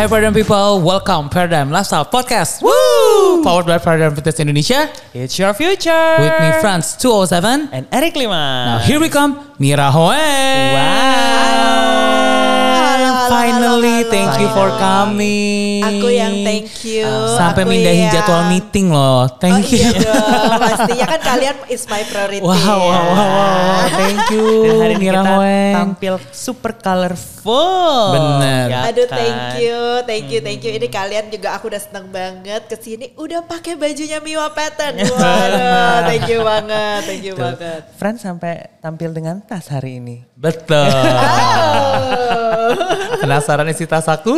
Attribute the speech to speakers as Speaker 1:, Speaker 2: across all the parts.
Speaker 1: Hai Paradigm people, welcome Paradigm Lifestyle Podcast. Woo! Powered by Paradigm Fitness Indonesia.
Speaker 2: It's your future.
Speaker 1: With me Franz 207.
Speaker 2: And Eric Lima.
Speaker 1: Now here we come, Mira Hoe.
Speaker 2: Wow.
Speaker 1: Finally,
Speaker 3: halo,
Speaker 1: thank you for coming.
Speaker 3: Aku yang thank you.
Speaker 1: Sampai
Speaker 3: Aku
Speaker 1: mindahin
Speaker 3: yang-
Speaker 1: jadwal meeting loh.
Speaker 3: Oh
Speaker 1: Thank
Speaker 3: iya
Speaker 1: you.
Speaker 3: dong, pastinya kan kalian is my priority.
Speaker 1: Wow, wow, wow, wow. Thank you,
Speaker 2: Dan hari ini
Speaker 1: Mira
Speaker 2: kita
Speaker 1: Hoeng.
Speaker 2: tampil super colorful.
Speaker 1: Bener.
Speaker 2: Ya
Speaker 3: Aduh,
Speaker 2: kan?
Speaker 3: thank you, thank you, thank you. Ini kalian juga aku udah seneng banget ke sini. Udah pakai bajunya Miwa Pattern. Waduh, thank you banget, thank you banget.
Speaker 2: Fran sampai tampil dengan tas hari ini.
Speaker 1: Betul.
Speaker 3: Oh.
Speaker 1: Penasaran isi tas aku?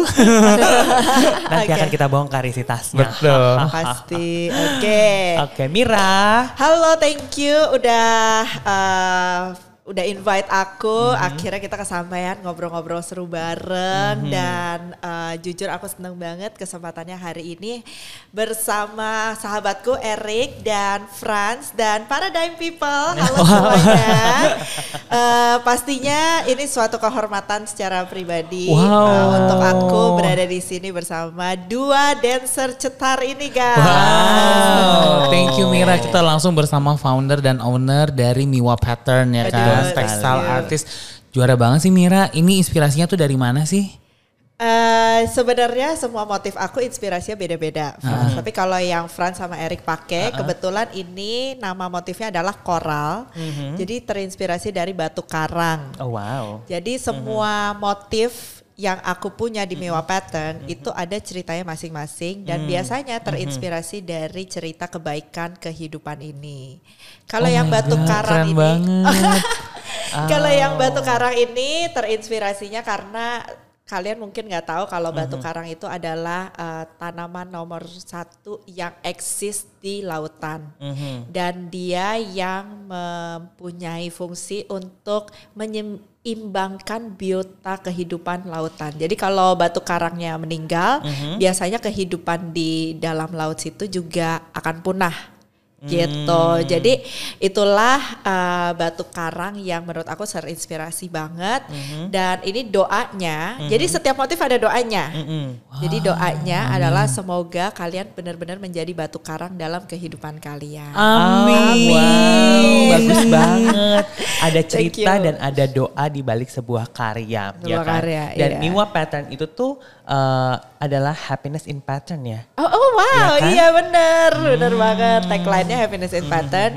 Speaker 2: Nanti
Speaker 3: Oke.
Speaker 2: akan kita bongkar isi tasnya.
Speaker 1: Betul.
Speaker 3: Pasti, oke.
Speaker 2: Oke, Mira.
Speaker 3: Halo, thank you udah uh, udah invite aku. Akhirnya kita kesampaian ngobrol-ngobrol seru bareng dan uh, jujur aku seneng banget kesempatannya hari ini bersama sahabatku Eric dan Franz dan Paradigm People. Halo semuanya. Uh, pastinya ini suatu kehormatan secara pribadi
Speaker 1: Wow.
Speaker 3: uh, untuk aku berada di sini bersama dua dancer cetar ini guys.
Speaker 1: Wow, thank you Mira. Kita langsung bersama founder dan owner dari Miwa Pattern ya kan,
Speaker 3: Aduh,
Speaker 1: textile
Speaker 3: thank you.
Speaker 1: artist. Juara banget sih Mira. Ini inspirasinya tuh dari mana sih?
Speaker 3: Eh, sebenarnya semua motif aku inspirasinya beda-beda. Frans. Tapi kalau yang Franz sama Eric pakai, kebetulan ini nama motifnya adalah koral. Jadi terinspirasi dari batu karang.
Speaker 2: Oh wow.
Speaker 3: Jadi semua motif yang aku punya di Mewa Pattern itu ada ceritanya masing-masing dan biasanya terinspirasi dari cerita kebaikan kehidupan ini. Kalau
Speaker 1: Oh
Speaker 3: yang batu
Speaker 1: God,
Speaker 3: karang ini
Speaker 1: banget.
Speaker 3: kalau yang batu karang ini terinspirasinya karena kalian mungkin nggak tahu kalau batu karang itu adalah eh, tanaman nomor satu yang eksis di lautan. Dan dia yang mempunyai fungsi untuk menyeimbangkan biota kehidupan lautan. Jadi kalau batu karangnya meninggal, biasanya kehidupan di dalam laut situ juga akan punah gitu. Jadi itulah uh, batu karang yang menurut aku terinspirasi banget dan ini doanya. Jadi setiap motif ada doanya. Jadi doanya adalah semoga kalian benar-benar menjadi batu karang dalam kehidupan kalian.
Speaker 1: Amin.
Speaker 2: Wow, bagus banget. Ada cerita dan ada doa di balik sebuah karya, ya
Speaker 3: Sebuah
Speaker 2: kan?
Speaker 3: karya,
Speaker 2: Dan
Speaker 3: iya.
Speaker 2: Miwa Pattern itu tuh eh, adalah happiness in pattern ya.
Speaker 3: Oh, oh wow,
Speaker 2: Iya kan?
Speaker 3: iya bener, bener banget. Tagline-nya happiness in pattern.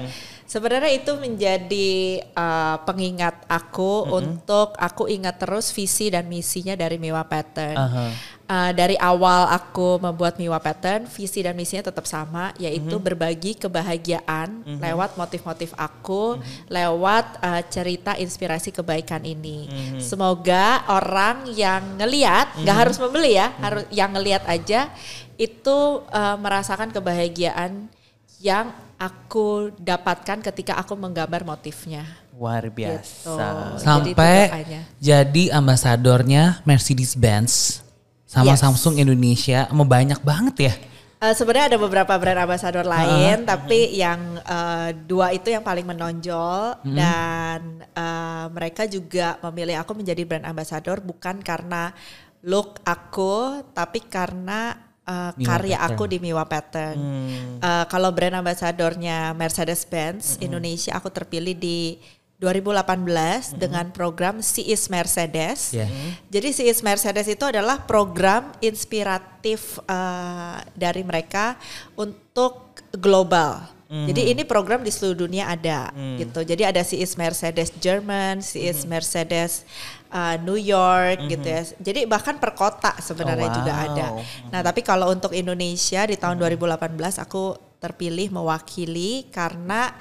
Speaker 3: Sebenarnya itu menjadi uh, pengingat aku untuk aku ingat terus visi dan misinya dari Miwa Pattern.
Speaker 2: Aha.
Speaker 3: Uh, dari awal aku membuat Miwa Pattern, visi dan misinya tetap sama, yaitu berbagi kebahagiaan lewat motif-motif aku, lewat uh, cerita inspirasi kebaikan ini. Semoga orang yang ngeliat, nggak harus membeli ya, harus yang ngeliat aja itu uh, merasakan kebahagiaan yang aku dapatkan ketika aku menggambar motifnya.
Speaker 2: Luar
Speaker 3: Gitu.
Speaker 2: biasa.
Speaker 3: Jadi itu
Speaker 1: Sampai
Speaker 3: doanya.
Speaker 1: jadi ambasadornya Mercedes-Benz sama
Speaker 3: Yes.
Speaker 1: Samsung Indonesia. Mau banyak banget ya.
Speaker 3: Eh, sebenarnya ada beberapa brand ambassador lain, tapi yang eh, dua itu yang paling menonjol dan eh, mereka juga memilih aku menjadi brand ambassador bukan karena look aku, tapi karena eh,
Speaker 1: Miwa
Speaker 3: karya
Speaker 1: Pattern.
Speaker 3: aku di Miwa Pattern. Eh, kalau brand ambassadornya Mercedes-Benz Indonesia, aku terpilih di 2018 dengan program Si Is Mercedes.
Speaker 1: Ya.
Speaker 3: Jadi si Is Mercedes itu adalah program inspiratif eh, dari mereka untuk global. Jadi ini program di seluruh dunia ada gitu. Jadi ada si Is Mercedes Jerman, si Is Mercedes eh, New York gitu ya. Jadi bahkan per kota sebenarnya
Speaker 2: Oh,
Speaker 3: juga
Speaker 2: wow.
Speaker 3: ada. Nah, tapi kalau untuk Indonesia di tahun 2018 aku terpilih mewakili karena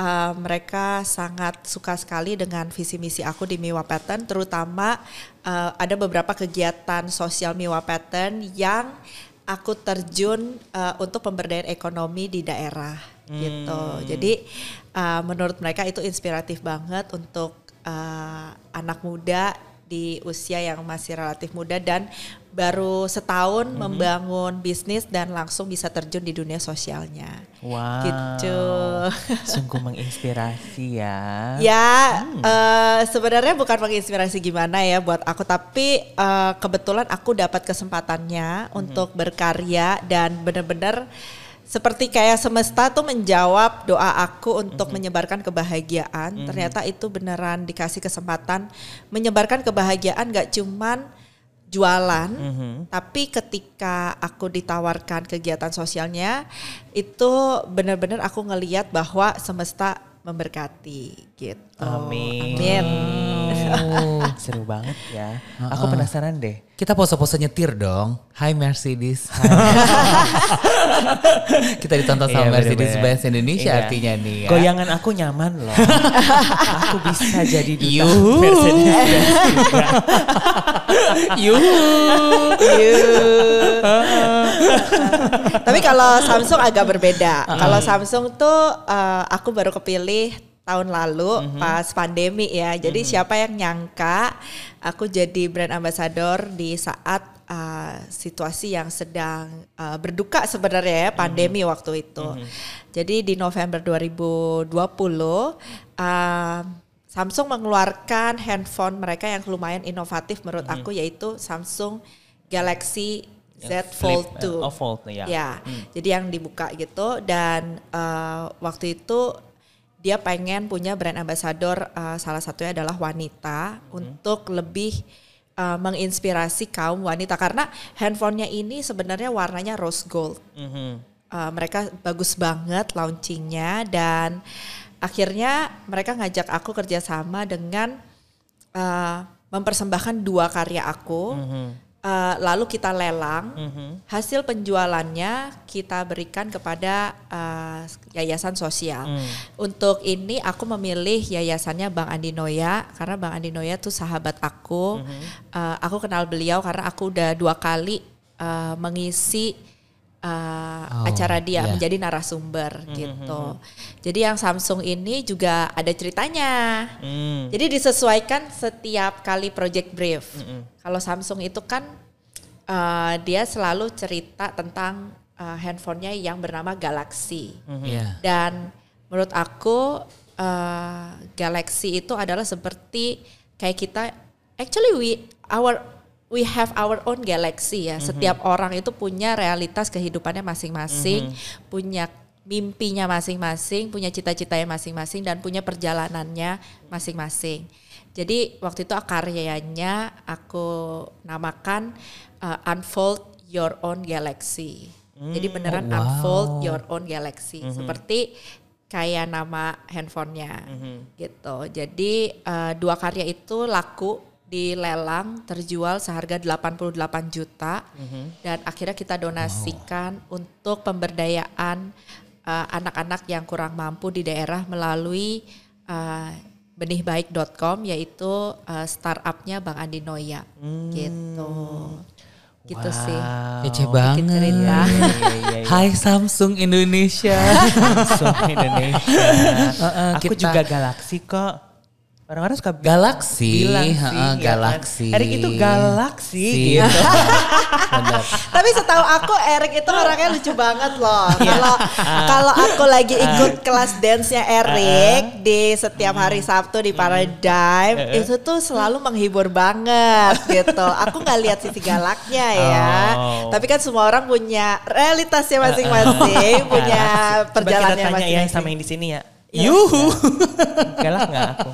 Speaker 3: uh, mereka sangat suka sekali dengan visi misi aku di Miwa Pattern terutama uh, ada beberapa kegiatan sosial Miwa Pattern yang aku terjun uh, untuk pemberdayaan ekonomi di daerah gitu. Jadi uh, menurut mereka itu inspiratif banget untuk uh, anak muda di usia yang masih relatif muda dan baru setahun membangun bisnis dan langsung bisa terjun di dunia sosialnya.
Speaker 2: Wow.
Speaker 3: Gitu.
Speaker 2: Sungguh menginspirasi ya.
Speaker 3: Ya, eh, sebenarnya bukan menginspirasi gimana ya buat aku, tapi eh, kebetulan aku dapat kesempatannya untuk berkarya dan benar-benar seperti kayak semesta tuh menjawab doa aku untuk menyebarkan kebahagiaan. Ternyata itu beneran dikasih kesempatan menyebarkan kebahagiaan gak cuman jualan, tapi ketika aku ditawarkan kegiatan sosialnya itu benar-benar aku ngeliat bahwa semesta memberkati gitu.
Speaker 2: Amin.
Speaker 3: Amin.
Speaker 2: Seru banget ya. Aku penasaran deh.
Speaker 1: Kita pose-pose nyetir dong. Hai Mercedes. Kita ditonton sama
Speaker 2: Iya,
Speaker 1: Mercedes
Speaker 2: bener-bener.
Speaker 1: Benz Indonesia
Speaker 2: Iya.
Speaker 1: artinya nih ya.
Speaker 2: Goyangan aku nyaman loh. aku bisa jadi duta
Speaker 1: Yuhu.
Speaker 2: Mercedes Benz juga.
Speaker 3: Tapi kalau Samsung agak berbeda. Kalau Samsung tuh eh, aku baru kepilih tahun lalu pas pandemi ya. Jadi siapa yang nyangka aku jadi brand ambassador di saat eh, situasi yang sedang eh, berduka sebenarnya ya pandemi waktu itu. Jadi di November 2020 eh, Samsung mengeluarkan handphone mereka yang lumayan inovatif menurut aku yaitu Samsung Galaxy Z Fold
Speaker 2: flip,
Speaker 3: 2.
Speaker 2: oh, fold, ya.
Speaker 3: Ya, jadi yang dibuka gitu dan eh, waktu itu dia pengen punya brand ambassador eh, salah satunya adalah wanita untuk lebih eh, menginspirasi kaum wanita karena handphonenya ini sebenarnya warnanya rose gold.
Speaker 2: Mhm.
Speaker 3: Uh, mereka bagus banget launchingnya dan akhirnya mereka ngajak aku kerjasama dengan uh, mempersembahkan dua karya aku Uh, lalu kita lelang. Hasil penjualannya kita berikan kepada uh, yayasan sosial. Untuk ini aku memilih yayasannya Bang Andi Noya karena Bang Andi Noya tuh sahabat aku. Uh, aku kenal beliau karena aku udah dua kali uh, mengisi uh,
Speaker 1: Oh,
Speaker 3: acara dia
Speaker 1: iya.
Speaker 3: menjadi narasumber gitu. Jadi yang Samsung ini juga ada ceritanya.
Speaker 2: Hmm.
Speaker 3: Jadi disesuaikan setiap kali project brief. Kalau Samsung itu kan uh, dia selalu cerita tentang uh, handphonenya yang bernama Galaxy.
Speaker 1: Iya.
Speaker 3: Dan menurut aku uh, Galaxy itu adalah seperti kayak kita actually we our we have our own galaxy ya. Setiap orang itu punya realitas kehidupannya masing-masing, punya mimpinya masing-masing, punya cita-citanya masing-masing dan punya perjalanannya masing-masing. Jadi waktu itu karyanya aku namakan uh, Unfold Your Own Galaxy. Jadi beneran
Speaker 1: Oh, wow.
Speaker 3: Unfold Your Own Galaxy. Seperti kayak nama handphonenya gitu. Jadi uh, dua karya itu laku di lelang terjual seharga 88 juta dan akhirnya kita donasikan untuk pemberdayaan uh, anak-anak yang kurang mampu di daerah melalui uh, benihbaik.com yaitu uh, startupnya Bang Andi Noya gitu. Gitu sih.
Speaker 1: Kece
Speaker 2: Wow.
Speaker 1: banget.
Speaker 3: cerita.
Speaker 2: Iya, iya, iya.
Speaker 1: Hai Samsung Indonesia.
Speaker 2: Samsung Indonesia.
Speaker 1: Heeh,
Speaker 2: Aku
Speaker 1: kita-
Speaker 2: juga Galaxy kok. Orang-orang suka
Speaker 1: Galaxy,
Speaker 2: bilang sih,
Speaker 1: heeh,
Speaker 2: ya kan?
Speaker 1: Galaxy.
Speaker 2: Erik itu Galaxy
Speaker 1: Si.
Speaker 2: gitu.
Speaker 3: Tapi setahu aku Erik itu orangnya lucu banget loh. Kalau kalau aku lagi ikut kelas dance-nya Erik di setiap hari Sabtu di Paradigm itu tuh selalu menghibur banget gitu. Aku nggak lihat sisi galaknya ya.
Speaker 2: Oh.
Speaker 3: Tapi kan semua orang punya realitasnya masing-masing, punya
Speaker 2: Coba
Speaker 3: perjalanannya
Speaker 2: kita tanya ya
Speaker 3: masing-masing.
Speaker 2: sama yang di sini ya.
Speaker 1: Yuhu.
Speaker 2: Galak nggak aku?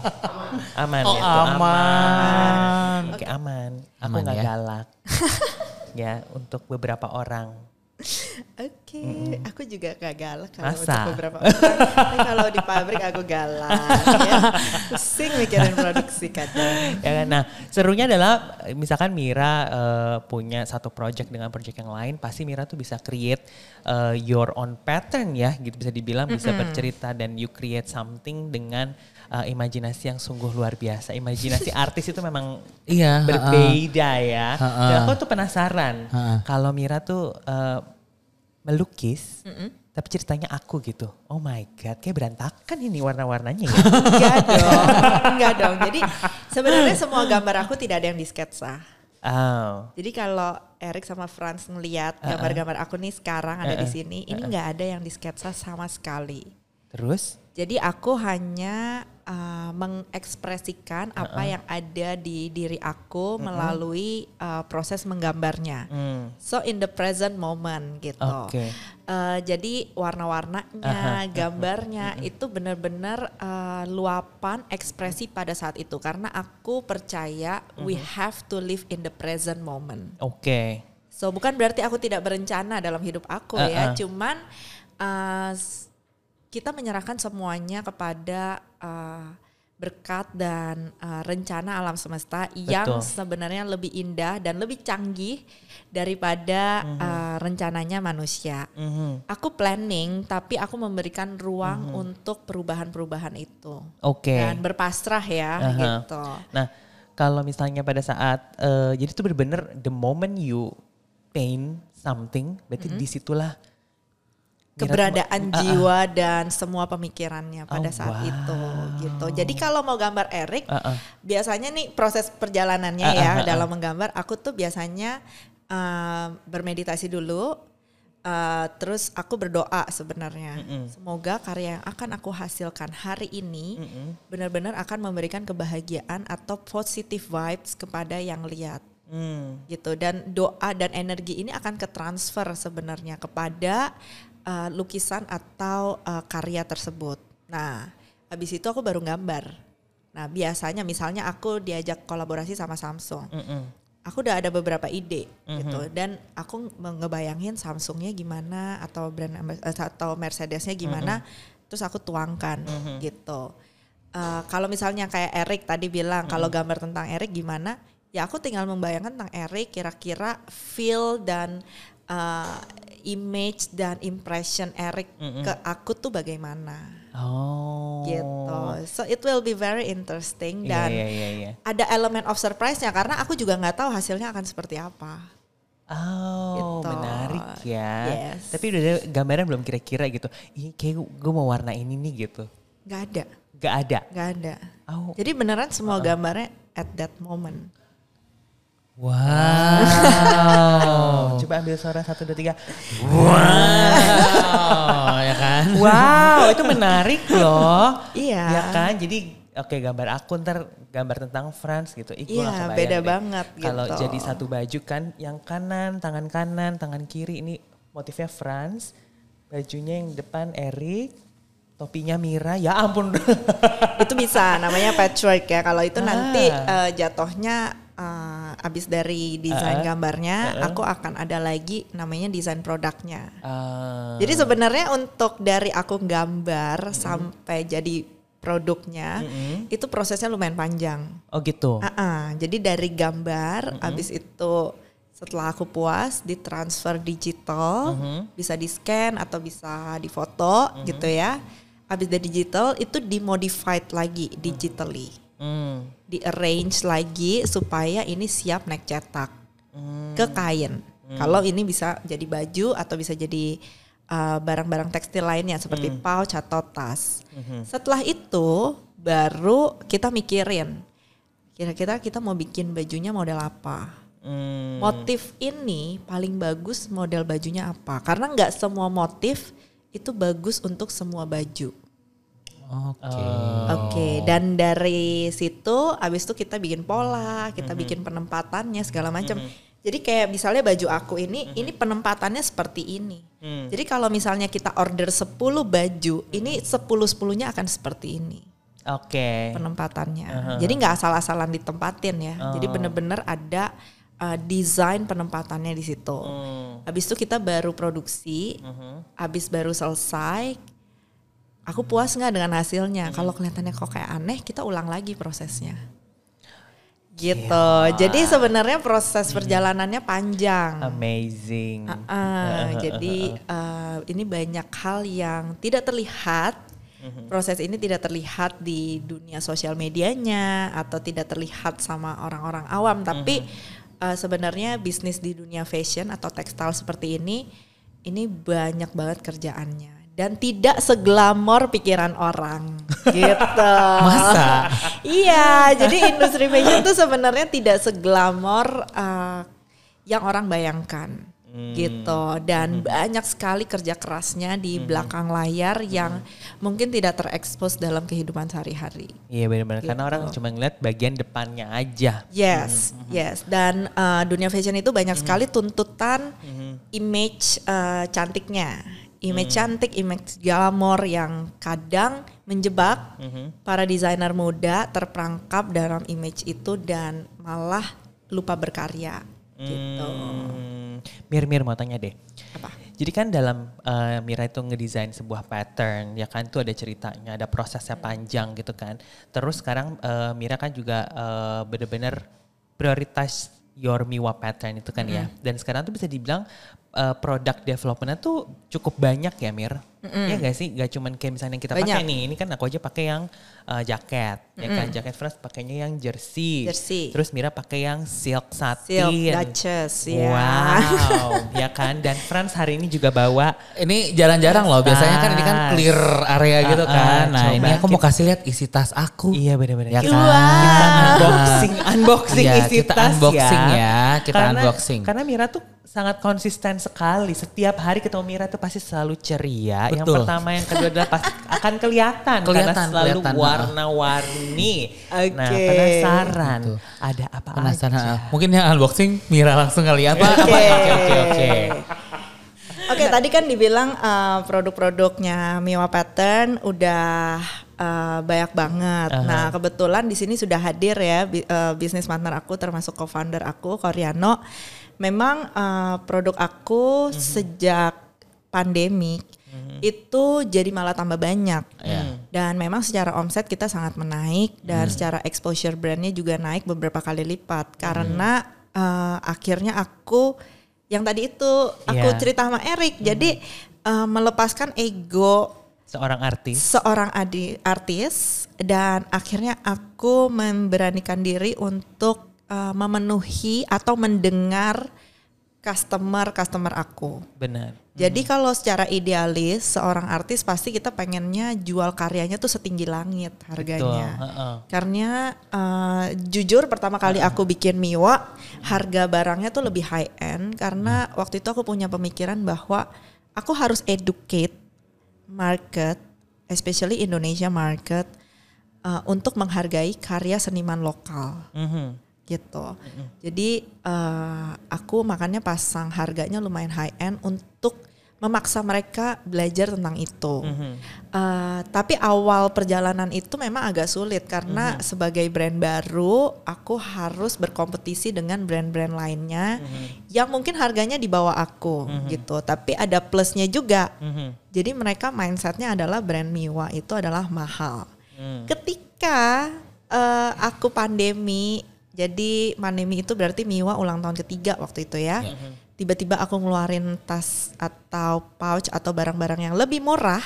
Speaker 2: Aman
Speaker 1: Oh,
Speaker 2: ya. tuh,
Speaker 1: aman.
Speaker 2: Oke aman. Aku
Speaker 1: Aman
Speaker 2: nggak
Speaker 1: ya.
Speaker 2: galak. ya untuk beberapa orang.
Speaker 3: Oke, aku juga gak galak kalau
Speaker 2: Masa?
Speaker 3: untuk beberapa orang. Tapi kalau di pabrik aku galak. ya. Pusing mikirin produksi kadang.
Speaker 2: ya kan? Nah, serunya adalah misalkan Mira eh, punya satu project dengan project yang lain, pasti Mira tuh bisa create eh, your own pattern ya, gitu bisa dibilang bisa bercerita dan you create something dengan eh, imajinasi yang sungguh luar biasa. Imajinasi artis itu memang
Speaker 1: Iya,
Speaker 2: berbeda ya.
Speaker 1: Ha-ha.
Speaker 2: Dan aku tuh penasaran
Speaker 1: Ha-ha.
Speaker 2: kalau Mira tuh eh, melukis, tapi ceritanya aku gitu. Oh my god, kayak berantakan ini warna-warnanya ya.
Speaker 3: Enggak dong, enggak dong. Jadi sebenarnya semua gambar aku tidak ada yang disketsa.
Speaker 2: Oh.
Speaker 3: Jadi kalau Eric sama Franz ngeliat gambar-gambar aku nih sekarang ada di sini, ini nggak ada yang di sketsa sama sekali.
Speaker 2: Terus?
Speaker 3: Jadi aku hanya uh, mengekspresikan apa yang ada di diri aku melalui uh, proses menggambarnya.
Speaker 2: Hmm.
Speaker 3: So in the present moment gitu.
Speaker 2: Oke.
Speaker 3: Uh, jadi warna-warnanya, gambarnya itu benar-benar uh, luapan ekspresi pada saat itu karena aku percaya we have to live in the present moment.
Speaker 2: Oke.
Speaker 3: So bukan berarti aku tidak berencana dalam hidup aku
Speaker 2: Uh-uh.
Speaker 3: ya, cuman uh, kita menyerahkan semuanya kepada uh, berkat dan uh, rencana alam semesta yang
Speaker 2: Betul.
Speaker 3: sebenarnya lebih indah dan lebih canggih daripada uh, rencananya manusia.
Speaker 2: Mhm.
Speaker 3: Aku planning, tapi aku memberikan ruang untuk perubahan-perubahan itu
Speaker 2: Oke.
Speaker 3: dan berpasrah ya
Speaker 2: Aha.
Speaker 3: gitu.
Speaker 2: Nah, kalau misalnya pada saat eh, jadi itu benar-benar the moment you paint something, berarti di situlah Mira-
Speaker 3: keberadaan
Speaker 2: Ah, ah.
Speaker 3: jiwa dan semua pemikirannya pada
Speaker 2: Oh,
Speaker 3: saat
Speaker 2: wow.
Speaker 3: itu gitu. Jadi kalau mau gambar Erik,
Speaker 2: Ah, ah.
Speaker 3: biasanya nih proses perjalanannya
Speaker 2: Ah,
Speaker 3: ya
Speaker 2: ah, ah,
Speaker 3: dalam menggambar, aku tuh biasanya uh, bermeditasi dulu, uh, terus aku berdoa sebenarnya. Semoga karya yang akan aku hasilkan hari ini benar-benar akan memberikan kebahagiaan atau positive vibes kepada yang lihat
Speaker 2: Hmm.
Speaker 3: gitu dan doa dan energi ini akan ke transfer sebenarnya kepada uh, lukisan atau uh, karya tersebut. Nah, habis itu aku baru gambar. Nah, biasanya misalnya aku diajak kolaborasi sama Samsung.
Speaker 2: Mm-mm.
Speaker 3: Aku udah ada beberapa ide gitu dan aku ngebayangin Samsungnya gimana atau brand eh, atau Mercedesnya gimana, terus aku tuangkan gitu. Uh, kalau misalnya kayak Erik tadi bilang kalau gambar tentang Erik gimana, ya aku tinggal membayangkan tentang Erik kira-kira feel dan uh, image dan impression Erik ke aku tuh bagaimana
Speaker 2: Oh.
Speaker 3: gitu. So it will be very interesting
Speaker 2: Iya,
Speaker 3: dan
Speaker 2: iya, iya, iya.
Speaker 3: ada elemen of surprise-nya karena aku juga nggak tahu hasilnya akan seperti apa.
Speaker 2: Oh,
Speaker 3: Gitu.
Speaker 2: menarik ya.
Speaker 3: Yes.
Speaker 2: Tapi udah ada gambaran belum kira-kira gitu. Ih, kayak gue mau warna ini nih gitu.
Speaker 3: Nggak ada,
Speaker 2: Gak ada.
Speaker 3: nggak ada.
Speaker 2: Oh.
Speaker 3: Jadi beneran semua gambarnya at that moment.
Speaker 2: Wow. Coba ambil suara satu dua tiga.
Speaker 1: Wow, ya kan?
Speaker 2: Wow, itu menarik loh.
Speaker 3: Iya.
Speaker 2: Ya kan, jadi oke gambar aku ntar gambar tentang France gitu. Ih,
Speaker 3: Iya,
Speaker 2: bayang
Speaker 3: beda
Speaker 2: deh.
Speaker 3: banget
Speaker 2: Kalau
Speaker 3: gitu.
Speaker 2: jadi satu baju kan, yang kanan, tangan kanan, tangan kiri ini motifnya France, bajunya yang depan Eric, topinya Mira. Ya ampun.
Speaker 3: itu bisa namanya patchwork ya. Kalau itu nanti
Speaker 2: Ah.
Speaker 3: eh, jatuhnya eh, abis dari desain
Speaker 2: Ah.
Speaker 3: gambarnya, aku akan ada lagi namanya desain produknya.
Speaker 2: Ah,
Speaker 3: Jadi sebenarnya untuk dari aku gambar sampai jadi produknya itu prosesnya lumayan panjang.
Speaker 2: oh gitu.
Speaker 3: Ah, ah. Jadi dari gambar, abis itu setelah aku puas ditransfer digital, bisa di scan atau bisa difoto gitu ya. Abis dari digital itu dimodified lagi digitally,
Speaker 2: Hmm.
Speaker 3: di arrange lagi supaya ini siap naik cetak ke kain. Kalau ini bisa jadi baju atau bisa jadi uh, barang-barang tekstil lainnya seperti pouch atau tas. Setelah itu baru kita mikirin kira-kira kita mau bikin bajunya model apa.
Speaker 2: Hmm.
Speaker 3: Motif ini paling bagus model bajunya apa? Karena nggak semua motif itu bagus untuk semua baju.
Speaker 1: Oke.
Speaker 3: Oke, dan dari situ abis itu kita bikin pola, kita bikin penempatannya segala macam. Jadi kayak misalnya baju aku ini, ini penempatannya seperti ini. Jadi kalau misalnya kita order 10 baju, ini 10-10-nya akan seperti ini
Speaker 2: Oke.
Speaker 3: penempatannya. Jadi nggak asal-asalan ditempatin ya. Jadi bener-bener ada uh, desain penempatannya di situ. Habis itu kita baru produksi, habis baru selesai. Aku puas nggak dengan hasilnya? Kalau kelihatannya kok kayak aneh, kita ulang lagi prosesnya. Gitu. Jadi sebenarnya proses perjalanannya panjang.
Speaker 2: Amazing.
Speaker 3: Ah, jadi eh, ini banyak hal yang tidak terlihat. Proses ini tidak terlihat di dunia sosial medianya atau tidak terlihat sama orang-orang awam, tapi eh, sebenarnya bisnis di dunia fashion atau tekstil seperti ini ini banyak banget kerjaannya dan tidak seglamor pikiran orang gitu.
Speaker 1: Masa?
Speaker 3: iya, jadi industri fashion tuh sebenarnya tidak seglamor uh, yang orang bayangkan. gitu dan banyak sekali kerja kerasnya di belakang layar yang mungkin tidak terekspos dalam kehidupan sehari-hari.
Speaker 2: Iya benar-benar karena
Speaker 3: Gitu.
Speaker 2: orang cuma ngeliat bagian depannya aja.
Speaker 3: Yes, yes. Dan uh, dunia fashion itu banyak sekali tuntutan image uh, cantiknya. Image cantik, image glamor yang kadang menjebak para desainer muda terperangkap dalam image itu dan malah lupa berkarya gitu.
Speaker 2: Hmm, Mir Mir mau tanya deh.
Speaker 3: Apa?
Speaker 2: Jadi kan dalam eh, Mira itu ngedesain sebuah pattern, ya kan itu ada ceritanya, ada prosesnya panjang gitu kan. Terus sekarang eh, Mira kan juga eh, bener-bener prioritas your Miwa pattern itu kan ya. Dan sekarang tuh bisa dibilang eh, product development tuh cukup banyak ya Mir. Iya gak sih? Gak cuman kayak misalnya yang kita pakai
Speaker 3: Banyak.
Speaker 2: nih, ini kan aku aja pakai yang eh, jaket, ya kan. Jaket first pakainya yang jersey.
Speaker 3: Jersey.
Speaker 2: Terus Mira pakai yang silk satin.
Speaker 3: Silk Duchess ya.
Speaker 2: Wow, ya kan. Dan Franz hari ini juga bawa
Speaker 1: Ini jarang-jarang loh. Biasanya kan ini kan clear area gitu
Speaker 2: Ah,
Speaker 1: kan.
Speaker 2: ah,
Speaker 1: Nah
Speaker 2: coba
Speaker 1: ini aku mau kasih lihat isi tas aku.
Speaker 2: Iya benar-benar.
Speaker 1: Ya
Speaker 2: kita,
Speaker 1: kan?
Speaker 2: kita unboxing, unboxing
Speaker 1: Iya,
Speaker 2: isi
Speaker 1: kita
Speaker 2: tas
Speaker 1: unboxing
Speaker 2: ya.
Speaker 1: ya, kita
Speaker 2: karena,
Speaker 1: unboxing.
Speaker 2: Karena Mira tuh sangat konsisten sekali. Setiap hari ketemu Mira tuh pasti selalu ceria. Yang
Speaker 1: Betul.
Speaker 2: pertama, yang kedua adalah pasti akan kelihatan, karena
Speaker 1: Kelihatan,
Speaker 2: selalu
Speaker 1: kelihatan,
Speaker 2: warna-warni. Nah,
Speaker 3: Oke.
Speaker 2: penasaran
Speaker 1: Gitu.
Speaker 2: ada apa
Speaker 1: Penasaran.
Speaker 2: aja?
Speaker 1: Mungkin yang unboxing Mira langsung kali ya. Apa?
Speaker 3: Oke.
Speaker 1: Apa? Oke oke oke.
Speaker 3: Oke, tadi kan dibilang uh, produk-produknya Miwa Pattern udah uh, banyak banget. Nah, kebetulan di sini sudah hadir ya bi- uh, bisnis partner aku termasuk co-founder aku Koreano. Memang uh, produk aku sejak pandemi itu jadi malah tambah banyak. Dan memang secara omset kita sangat menaik dan secara exposure brandnya juga naik beberapa kali lipat karena uh, akhirnya aku yang tadi itu aku
Speaker 2: Iya.
Speaker 3: cerita sama Erik. Jadi uh, melepaskan ego
Speaker 2: Seorang artis.
Speaker 3: seorang adi artis dan akhirnya aku memberanikan diri untuk uh, memenuhi atau mendengar customer customer aku.
Speaker 2: Benar.
Speaker 3: Jadi kalau secara idealis seorang artis pasti kita pengennya jual karyanya tuh setinggi langit harganya.
Speaker 2: Betul.
Speaker 3: Karena eh, jujur pertama kali aku bikin Miwa harga barangnya tuh lebih high end karena waktu itu aku punya pemikiran bahwa aku harus educate market, especially Indonesia market eh, untuk menghargai karya seniman lokal
Speaker 2: Mhm.
Speaker 3: Gitu. Jadi eh, aku makanya pasang harganya lumayan high end untuk memaksa mereka belajar tentang itu. Eh, tapi awal perjalanan itu memang agak sulit karena sebagai brand baru aku harus berkompetisi dengan brand-brand lainnya yang mungkin harganya di bawah aku gitu. Tapi ada plusnya juga.
Speaker 2: Mhm.
Speaker 3: Jadi mereka mindsetnya adalah brand Miwa itu adalah mahal.
Speaker 2: Hmm.
Speaker 3: Ketika eh, aku pandemi, jadi pandemi itu berarti Miwa ulang tahun ketiga waktu itu ya. Tiba-tiba aku ngeluarin tas atau pouch atau barang-barang yang lebih murah,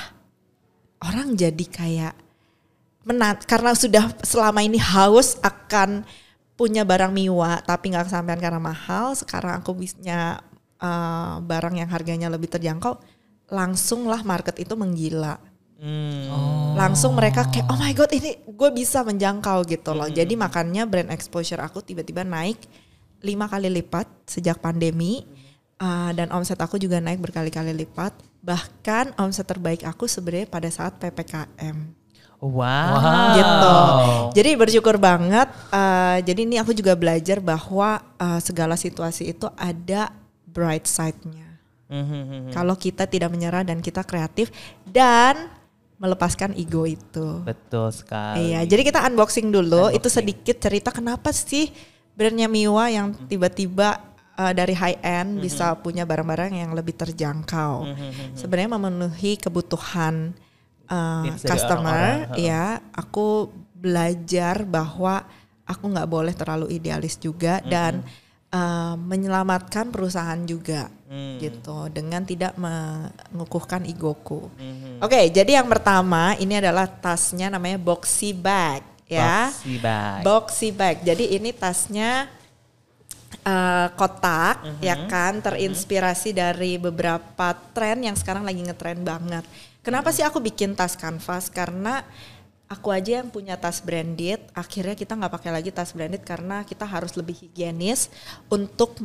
Speaker 3: orang jadi kayak menat karena sudah selama ini haus akan punya barang Miwa tapi nggak kesampaian karena mahal. Sekarang aku bisnya eh, barang yang harganya lebih terjangkau, langsunglah market itu menggila
Speaker 2: Hmm.
Speaker 3: langsung mereka kayak oh my god ini gue bisa menjangkau gitu loh. Jadi makanya brand exposure aku tiba-tiba naik lima kali lipat sejak pandemi. Uh, dan omset aku juga naik berkali-kali lipat. Bahkan omset terbaik aku sebenarnya pada saat ppkm
Speaker 2: Wow.
Speaker 3: gitu. Jadi bersyukur banget. Uh, jadi ini aku juga belajar bahwa uh, segala situasi itu ada bright side-nya.
Speaker 2: Mhm.
Speaker 3: kalau kita tidak menyerah dan kita kreatif. Dan melepaskan ego itu.
Speaker 2: Betul sekali.
Speaker 3: Iya, jadi kita unboxing dulu. Itu
Speaker 2: Unboxing.
Speaker 3: sedikit cerita kenapa sih brandnya Miwa yang tiba-tiba uh, dari high end bisa punya barang-barang yang lebih terjangkau. Sebenarnya memenuhi kebutuhan uh, customer.
Speaker 2: orang-orang,
Speaker 3: Ya, aku belajar bahwa aku nggak boleh terlalu idealis juga dan uh, menyelamatkan perusahaan juga
Speaker 2: Hmm.
Speaker 3: gitu dengan tidak mengukuhkan egoku.
Speaker 2: Mhm.
Speaker 3: Oke, jadi yang pertama ini adalah tasnya namanya boxy bag ya.
Speaker 2: Boxy bag.
Speaker 3: Boxy bag. Jadi ini tasnya eh, kotak
Speaker 2: Mhm.
Speaker 3: ya kan terinspirasi dari beberapa tren yang sekarang lagi ngetren banget. Kenapa sih aku bikin tas kanvas? Karena aku aja yang punya tas branded, akhirnya kita nggak pakai lagi tas branded karena kita harus lebih higienis untuk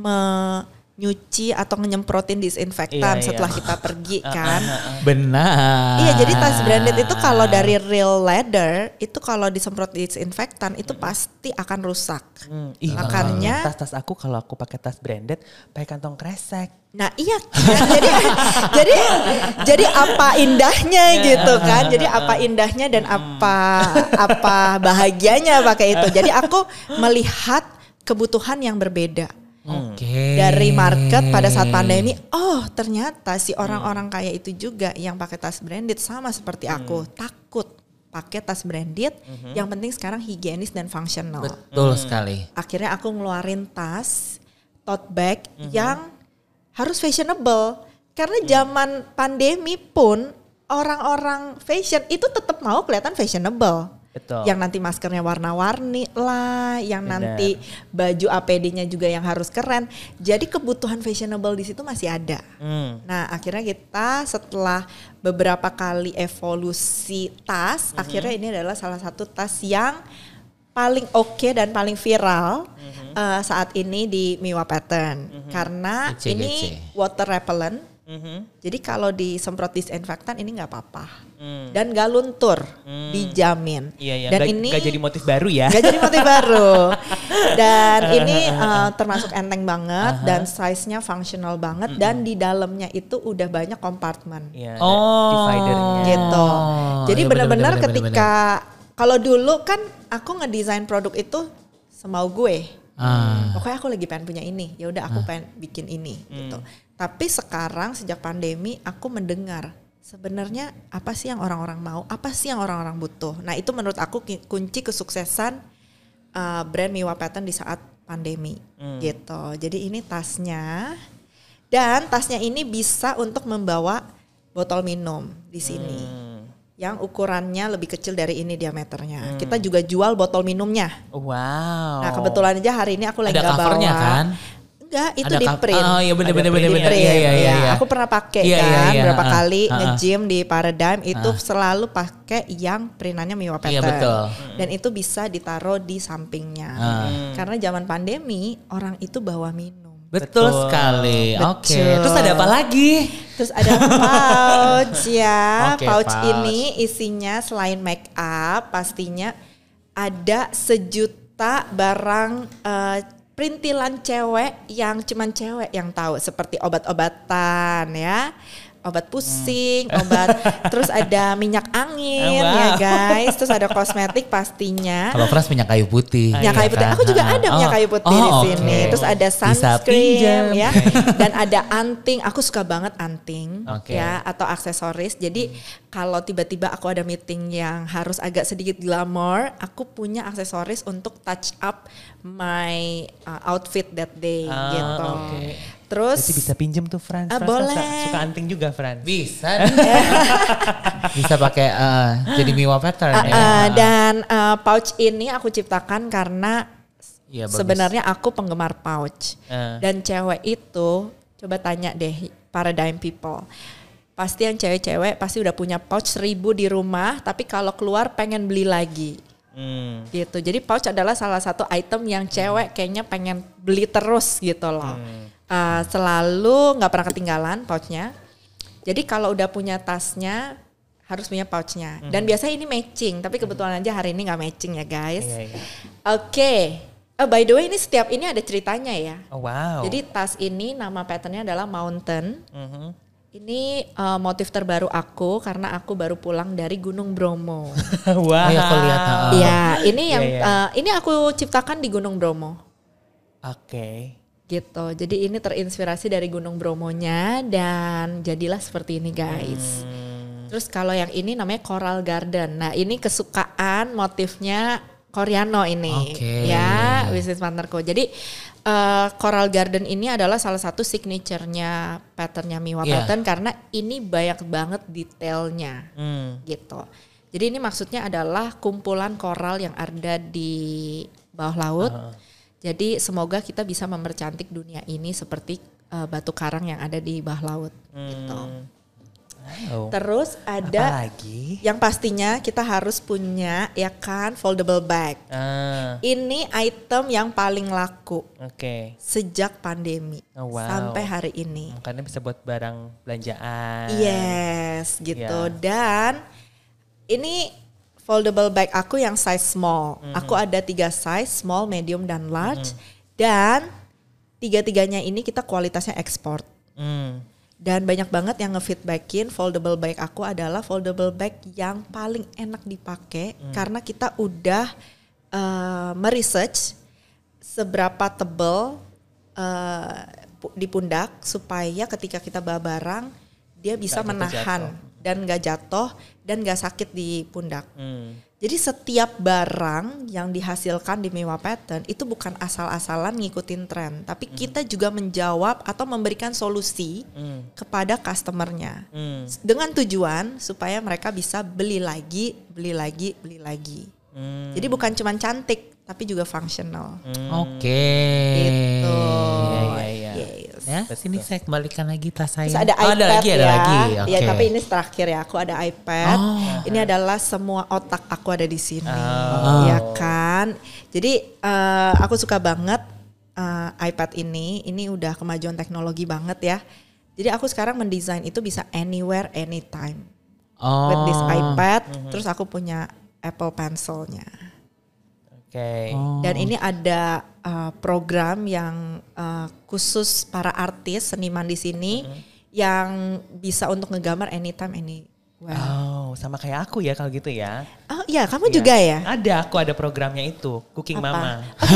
Speaker 3: menyuci atau nyemprotin disinfektan
Speaker 2: Iya, iya.
Speaker 3: setelah kita pergi kan.
Speaker 1: Benar.
Speaker 3: Iya, jadi tas branded itu kalau dari real leather itu kalau disemprot disinfektan itu pasti akan rusak.
Speaker 2: Hmm, ih,
Speaker 3: Makanya-
Speaker 2: tas-tas aku kalau aku pakai tas branded pakai kantong kresek.
Speaker 3: Nah iya kan? jadi jadi jadi apa indahnya gitu kan jadi apa indahnya dan apa apa bahagianya pakai itu jadi aku melihat kebutuhan yang berbeda
Speaker 1: Oke.
Speaker 3: dari market pada saat pandemi oh ternyata si orang-orang kaya itu juga yang pakai tas branded sama seperti aku. Takut pakai tas branded yang penting sekarang higienis dan fungsional
Speaker 1: Betul sekali.
Speaker 3: akhirnya aku ngeluarin tas tote bag yang harus fashionable. Karena zaman pandemi pun orang-orang fashion itu tetap mau kelihatan fashionable
Speaker 2: Betul.
Speaker 3: yang nanti maskernya warna-warni lah yang
Speaker 2: Benar.
Speaker 3: nanti baju APD-nya juga yang harus keren jadi kebutuhan fashionable di situ masih ada
Speaker 2: Hmm.
Speaker 3: Nah, akhirnya kita setelah beberapa kali evolusi tas, akhirnya ini adalah salah satu tas yang paling oke dan paling viral eh, saat ini di Miwa Pattern karena
Speaker 1: Gece,
Speaker 3: ini water repellent.
Speaker 2: Mhm.
Speaker 3: Jadi kalau disemprot disinfektan ini nggak apa-apa
Speaker 2: Hmm.
Speaker 3: dan gak luntur, dijamin.
Speaker 2: Iya ya.
Speaker 3: Dan
Speaker 2: Gak,
Speaker 3: ini
Speaker 2: gak jadi motif baru ya.
Speaker 3: Gak jadi motif baru. Dan ini uh, termasuk enteng banget dan size-nya fungsional banget dan di dalamnya itu udah banyak kompartemen
Speaker 2: Iya. ada
Speaker 1: Oh.
Speaker 2: Dividernya.
Speaker 3: gitu. Jadi
Speaker 1: iya,
Speaker 3: benar-benar ketika kalau dulu kan aku ngedesain produk itu semau gue.
Speaker 1: Ah.
Speaker 3: Pokoknya aku lagi pengen punya ini, ya udah aku pengen bikin ini gitu. Tapi sekarang sejak pandemi aku mendengar sebenarnya apa sih yang orang-orang mau, apa sih yang orang-orang butuh. Nah itu menurut aku kunci kesuksesan uh, brand Miwa Pattern di saat pandemi gitu. Jadi ini tasnya dan tasnya ini bisa untuk membawa botol minum di sini. Yang ukurannya lebih kecil dari ini diameternya. Kita juga jual botol minumnya.
Speaker 2: Wow.
Speaker 3: Nah kebetulan aja hari ini aku lagi
Speaker 1: Ada
Speaker 3: bawa.
Speaker 1: kan?
Speaker 3: Enggak, itu
Speaker 1: Ada
Speaker 3: di print.
Speaker 1: Oh iya bener
Speaker 3: Di
Speaker 1: bener.
Speaker 3: print,
Speaker 1: Iya iya
Speaker 3: ya.
Speaker 1: iya.
Speaker 3: Aku pernah pakai
Speaker 1: Iya,
Speaker 3: kan
Speaker 1: iya, iya.
Speaker 3: berapa
Speaker 1: Ah,
Speaker 3: kali
Speaker 1: ah.
Speaker 3: nge-gym di Paradigm itu selalu pakai yang printannya Miwa Pattern.
Speaker 1: Iya, betul.
Speaker 3: Dan itu bisa ditaruh di sampingnya.
Speaker 1: Ah.
Speaker 3: Karena zaman pandemi orang itu bawa minum.
Speaker 1: Betul,
Speaker 2: Betul.
Speaker 1: sekali. Oke.
Speaker 3: Betul.
Speaker 1: Terus ada apa lagi?
Speaker 3: Terus ada pouch ya.
Speaker 1: Oke,
Speaker 3: pouch,
Speaker 1: pouch.
Speaker 3: ini isinya selain make up pastinya ada sejuta barang eh, perintilan cewek yang cuman cewek yang tahu seperti obat-obatan ya. Obat pusing, obat terus ada minyak angin
Speaker 2: Oh, wow.
Speaker 3: ya guys, terus ada kosmetik pastinya.
Speaker 1: Kalau Pras minyak kayu putih.
Speaker 3: minyak
Speaker 1: Iya
Speaker 3: kayu putih.
Speaker 1: kan?
Speaker 3: Aku juga
Speaker 1: Ah,
Speaker 3: ada
Speaker 1: ah.
Speaker 3: minyak
Speaker 1: Oh,
Speaker 3: kayu putih
Speaker 1: oh,
Speaker 3: di sini. Terus ada sunscreen ya dan ada anting. Aku suka banget anting
Speaker 1: Oke.
Speaker 3: ya atau aksesoris. Jadi kalau tiba-tiba aku ada meeting yang harus agak sedikit glamour, aku punya aksesoris untuk touch up my uh, outfit that day
Speaker 2: Ah,
Speaker 3: gitu.
Speaker 2: oke.
Speaker 3: Terus
Speaker 2: Berarti bisa pinjem tuh Frans.
Speaker 3: Ah,
Speaker 2: Frans kan
Speaker 3: boleh.
Speaker 2: Suka, suka anting juga Frans.
Speaker 1: Bisa. Bisa pakai eh, jadi Miwa pattern
Speaker 3: uh,
Speaker 1: ya.
Speaker 3: uh, dan uh, pouch ini aku ciptakan karena
Speaker 1: Iya, bagus.
Speaker 3: sebenarnya aku penggemar pouch.
Speaker 2: Ah.
Speaker 3: Dan cewek itu coba tanya deh paradigm people. Pasti yang cewek-cewek pasti udah punya pouch seribu di rumah, tapi kalau keluar pengen beli lagi.
Speaker 2: Hmm.
Speaker 3: Gitu. Jadi pouch adalah salah satu item yang cewek kayaknya pengen beli terus gitu loh. Uh, selalu nggak pernah ketinggalan pouchnya. Jadi kalau udah punya tasnya harus punya pouchnya. Dan biasanya ini matching, tapi kebetulan aja hari ini nggak matching ya guys.
Speaker 2: Iya, iya.
Speaker 3: Oke. Oh, by the way ini setiap ini ada ceritanya ya.
Speaker 2: Oh, wow.
Speaker 3: Jadi tas ini nama patternnya adalah Mountain.
Speaker 2: Mhm.
Speaker 3: Ini uh, motif terbaru aku karena aku baru pulang dari Gunung Bromo.
Speaker 2: wow.
Speaker 1: Iya, aku lihat, ha.
Speaker 3: Iya, ini yang
Speaker 2: Iya, iya.
Speaker 3: uh, ini aku ciptakan di Gunung Bromo.
Speaker 2: Oke.
Speaker 3: Gitu. Jadi ini terinspirasi dari Gunung Bromonya dan jadilah seperti ini guys.
Speaker 2: Hmm.
Speaker 3: Terus kalau yang ini namanya Coral Garden. Nah, ini kesukaan motifnya Koreano ini
Speaker 1: Oke.
Speaker 3: ya, bisnis partnerku. Jadi eh, Coral Garden ini adalah salah satu signaturenya patternnya Miwa
Speaker 1: Iya.
Speaker 3: Pattern karena ini banyak banget detailnya
Speaker 2: Hmm.
Speaker 3: gitu. Jadi ini maksudnya adalah kumpulan koral yang ada di bawah laut. Jadi semoga kita bisa mempercantik dunia ini seperti eh, batu karang yang ada di bawah laut gitu.
Speaker 2: Hmm. Wow.
Speaker 3: Terus ada
Speaker 2: Apalagi?
Speaker 3: yang pastinya kita harus punya ya kan foldable bag.
Speaker 2: Ah,
Speaker 3: Ini item yang paling laku
Speaker 2: oke.
Speaker 3: sejak pandemi
Speaker 2: Oh, wow.
Speaker 3: sampai hari ini.
Speaker 2: Karena bisa buat barang belanjaan.
Speaker 3: Yes, gitu.
Speaker 2: Ya.
Speaker 3: Dan ini foldable bag aku yang size small.
Speaker 2: Mhm.
Speaker 3: Aku ada tiga size, small, medium, dan large. Dan tiga-tiganya ini kita kualitasnya ekspor.
Speaker 2: Hmm.
Speaker 3: Dan banyak banget yang ngefeedbackin foldable bag aku adalah foldable bag yang paling enak dipakai karena kita udah uh, meresearch seberapa tebel uh, di pundak supaya ketika kita bawa barang dia bisa
Speaker 2: Nggak
Speaker 3: menahan. Dan gak jatuh dan gak sakit di pundak.
Speaker 2: Hmm.
Speaker 3: Jadi setiap barang yang dihasilkan di Mewa Pattern itu bukan asal-asalan ngikutin tren, tapi kita juga menjawab atau memberikan solusi
Speaker 2: Hmm.
Speaker 3: kepada customernya
Speaker 2: Hmm.
Speaker 3: dengan tujuan supaya mereka bisa beli lagi, beli lagi, beli lagi.
Speaker 2: Hmm.
Speaker 3: Jadi bukan cuma cantik, tapi juga functional.
Speaker 1: Oke.
Speaker 3: Gitu.
Speaker 2: Iya, iya, iya.
Speaker 1: Ya, sini saya kembalikan lagi tas saya.
Speaker 3: Terus ada
Speaker 1: Oh,
Speaker 3: iPad
Speaker 1: ada lagi, ada
Speaker 3: ya.
Speaker 1: lagi.
Speaker 3: Ya,
Speaker 1: Oke.
Speaker 3: tapi ini terakhir ya. Aku ada iPad.
Speaker 1: Oh.
Speaker 3: Ini adalah semua otak aku ada di sini.
Speaker 2: Oh.
Speaker 3: Ya kan. Jadi eh, aku suka banget eh, iPad ini. Ini udah kemajuan teknologi banget ya. Jadi aku sekarang mendesain itu bisa anywhere, anytime.
Speaker 1: Oh.
Speaker 3: With this iPad.
Speaker 2: Mhm.
Speaker 3: Terus aku punya Apple Pencilnya.
Speaker 2: Oke.
Speaker 1: Oh.
Speaker 3: Dan ini ada uh, program yang uh, khusus para artis seniman di sini
Speaker 2: Mm-hmm.
Speaker 3: yang bisa untuk ngegambar anytime anywhere.
Speaker 2: Oh, sama kayak aku ya kalau gitu ya.
Speaker 3: Oh iya, kamu
Speaker 2: Iya.
Speaker 3: juga ya?
Speaker 2: Ada, aku ada programnya itu, Cooking
Speaker 3: Apa?
Speaker 2: Mama.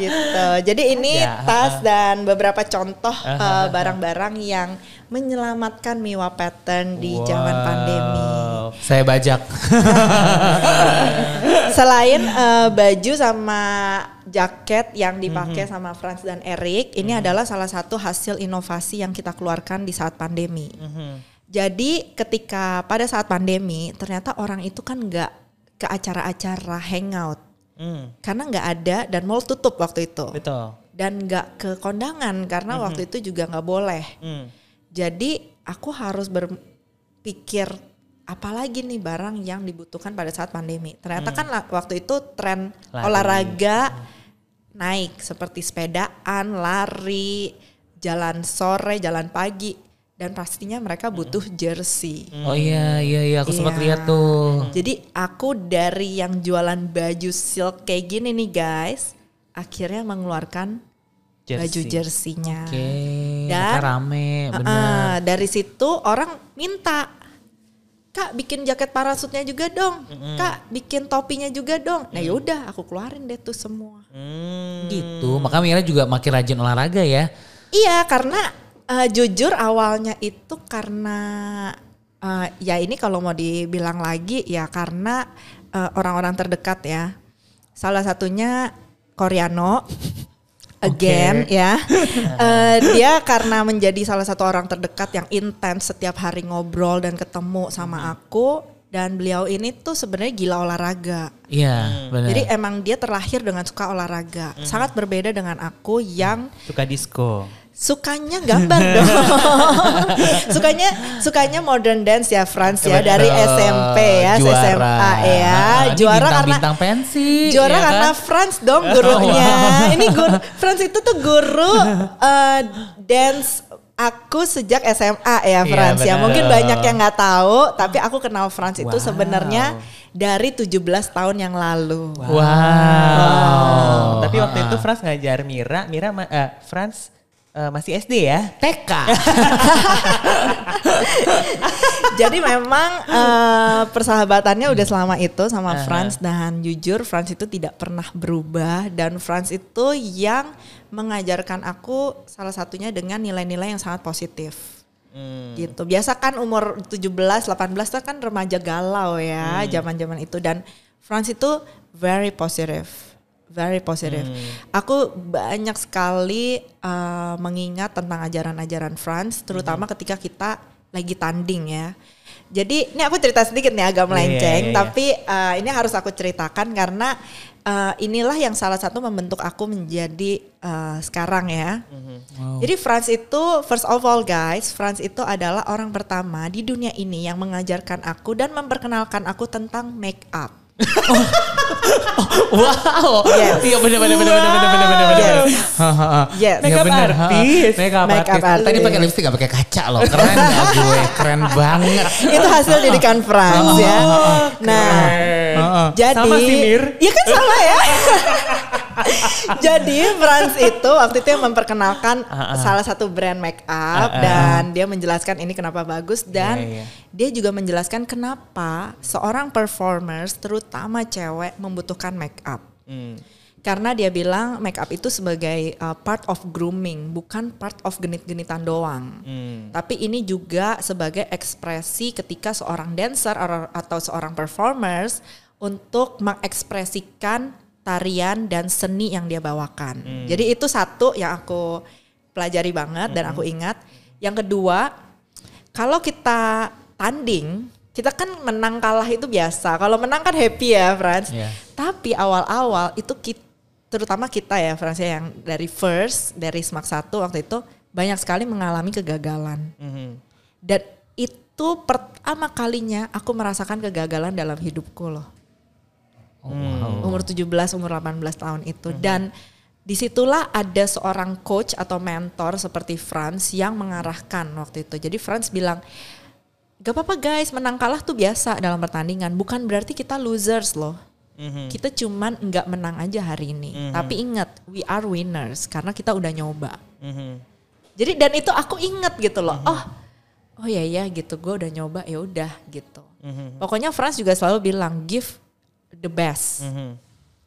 Speaker 3: gitu. Jadi ini
Speaker 2: Ada.
Speaker 3: tas dan beberapa contoh uh, barang-barang yang menyelamatkan Miwa Pattern di zaman pandemi.
Speaker 2: Wow.
Speaker 1: Saya bajak.
Speaker 3: Selain uh, baju sama jaket yang dipakai
Speaker 2: Mhm.
Speaker 3: sama Franz dan Eric, ini adalah salah satu hasil inovasi yang kita keluarkan di saat pandemi.
Speaker 2: Mhm.
Speaker 3: Jadi ketika pada saat pandemi, ternyata orang itu kan nggak ke acara-acara hangout
Speaker 2: Hmm,
Speaker 3: karena nggak ada dan mall tutup waktu itu
Speaker 2: betul.
Speaker 3: dan nggak ke kondangan karena waktu itu juga nggak boleh.
Speaker 2: Hmm.
Speaker 3: Jadi aku harus berpikir apalagi nih barang yang dibutuhkan pada saat pandemi. Ternyata kan la- waktu itu tren
Speaker 2: Lari.
Speaker 3: olahraga naik seperti sepedaan, lari, jalan sore, jalan pagi dan pastinya mereka butuh jersey.
Speaker 1: Oh iya, iya, iya. Aku sempat
Speaker 3: Iya.
Speaker 1: lihat tuh.
Speaker 3: Jadi aku dari yang jualan baju silk kayak gini nih guys, akhirnya mengeluarkan baju
Speaker 2: Jersey.
Speaker 3: jersinya.
Speaker 1: Oke.
Speaker 3: Dan-
Speaker 1: mereka rame, benar.
Speaker 3: Ah, dari situ orang minta, kak bikin jaket parasutnya juga dong, kak bikin topinya juga dong. Nah yaudah aku keluarin deh tuh semua.
Speaker 2: Hmm.
Speaker 1: Gitu. Maka Mira juga makin rajin olahraga ya.
Speaker 3: Iya karena eh, jujur awalnya itu karena eh, ya ini kalau mau dibilang lagi ya karena eh, orang-orang terdekat ya. Salah satunya Koreano again ya. Eh, dia karena menjadi salah satu orang terdekat yang intens setiap hari ngobrol dan ketemu sama aku dan beliau ini tuh sebenarnya gila olahraga.
Speaker 1: Iya, benar.
Speaker 3: Jadi emang dia terlahir dengan suka olahraga. Sangat berbeda dengan aku yang
Speaker 2: Suka disco.
Speaker 3: Sukanya gambar dong. sukanya sukanya modern dance ya Franz ya dari. SMP ya,
Speaker 1: Juara.
Speaker 3: SMA ya.
Speaker 1: Ah, ini
Speaker 3: juara karena
Speaker 1: bintang-bintang pensi.
Speaker 3: juara
Speaker 1: ya kan?
Speaker 3: karena Franz dong gurunya. Ini guru Franz itu tuh guru eh, dance aku sejak SMA ya
Speaker 1: Iya,
Speaker 3: Franz ya.
Speaker 1: benar.
Speaker 3: Mungkin banyak yang nggak tahu, tapi aku kenal Franz itu
Speaker 2: Wow.
Speaker 3: sebenarnya dari 17 tahun yang lalu.
Speaker 1: Wow.
Speaker 2: Oh, Tapi waktu itu Frans ngajar Mira, Mira eh, Frans eh, masih SD ya?
Speaker 1: TK.
Speaker 3: Jadi memang eh, persahabatannya udah selama itu sama
Speaker 2: Aha.
Speaker 3: Franz dan jujur Franz itu tidak pernah berubah dan Franz itu yang mengajarkan aku salah satunya dengan nilai-nilai yang sangat positif.
Speaker 2: Hmm.
Speaker 3: Gitu. Biasa kan umur 17, 18 itu kan remaja galau ya, zaman-zaman itu dan Franz itu very positive. Very positive. Aku banyak sekali eh, mengingat tentang ajaran-ajaran Franz terutama ketika kita lagi tanding ya. Jadi ini aku cerita sedikit nih agak melenceng,
Speaker 2: iya, iya.
Speaker 3: tapi eh, ini harus aku ceritakan karena uh, inilah yang salah satu membentuk aku menjadi uh, sekarang ya. Jadi Franz itu first of all guys, Franz itu adalah orang pertama di dunia ini yang mengajarkan aku dan memperkenalkan aku tentang make up.
Speaker 1: Wow.
Speaker 3: Yes.
Speaker 1: Iya benar benar benar benar benar benar benar. Hahaha.
Speaker 3: Yes.
Speaker 1: Iya
Speaker 2: Makeup
Speaker 1: benar.
Speaker 2: artist.
Speaker 1: Makeup
Speaker 3: Makeup
Speaker 1: artist. Tadi pakai lipstick gak pakai kaca loh. Keren ya gue. Keren banget.
Speaker 3: itu hasil didikan Franz ya. Nah,
Speaker 1: Heeh.
Speaker 3: jadi
Speaker 2: Sama sih, Mir.
Speaker 3: Iya kan sama ya. jadi Franz itu waktu itu yang memperkenalkan salah satu brand make up dan dia menjelaskan ini kenapa bagus dan
Speaker 2: Iya, iya.
Speaker 3: dia juga menjelaskan kenapa seorang performers terutama cewek membutuhkan make up.
Speaker 2: Hmm.
Speaker 3: Karena dia bilang make up itu sebagai uh, part of grooming, bukan part of genit-genitan doang.
Speaker 2: Hmm.
Speaker 3: Tapi ini juga sebagai ekspresi ketika seorang dancer or- atau seorang performers untuk mengekspresikan tarian dan seni yang dia bawakan. Jadi itu satu yang aku pelajari banget dan aku ingat. Yang kedua, kalau kita tanding, kita kan menang kalah itu biasa. Kalau menang kan happy ya, Franz.
Speaker 1: Iya.
Speaker 3: Tapi awal-awal itu kita, terutama kita ya, Franz ya, yang dari first dari Smack 1 waktu itu banyak sekali mengalami kegagalan.
Speaker 2: Mhm.
Speaker 3: Dan itu pertama kalinya aku merasakan kegagalan dalam hidupku loh. Umur 17, umur 18 tahun itu. Dan di situlah ada seorang coach atau mentor seperti Franz yang mengarahkan waktu itu. Jadi Franz bilang, gak apa-apa guys menang kalah tuh biasa dalam pertandingan. Bukan berarti kita losers loh.
Speaker 2: Mhm.
Speaker 3: Kita cuman nggak menang aja hari ini. Tapi ingat, we are winners karena kita udah nyoba.
Speaker 2: Mhm.
Speaker 3: Jadi dan itu aku inget gitu loh. Oh, oh ya ya gitu. Gue udah nyoba ya udah gitu. Pokoknya Franz juga selalu bilang give the best.
Speaker 2: Mhm.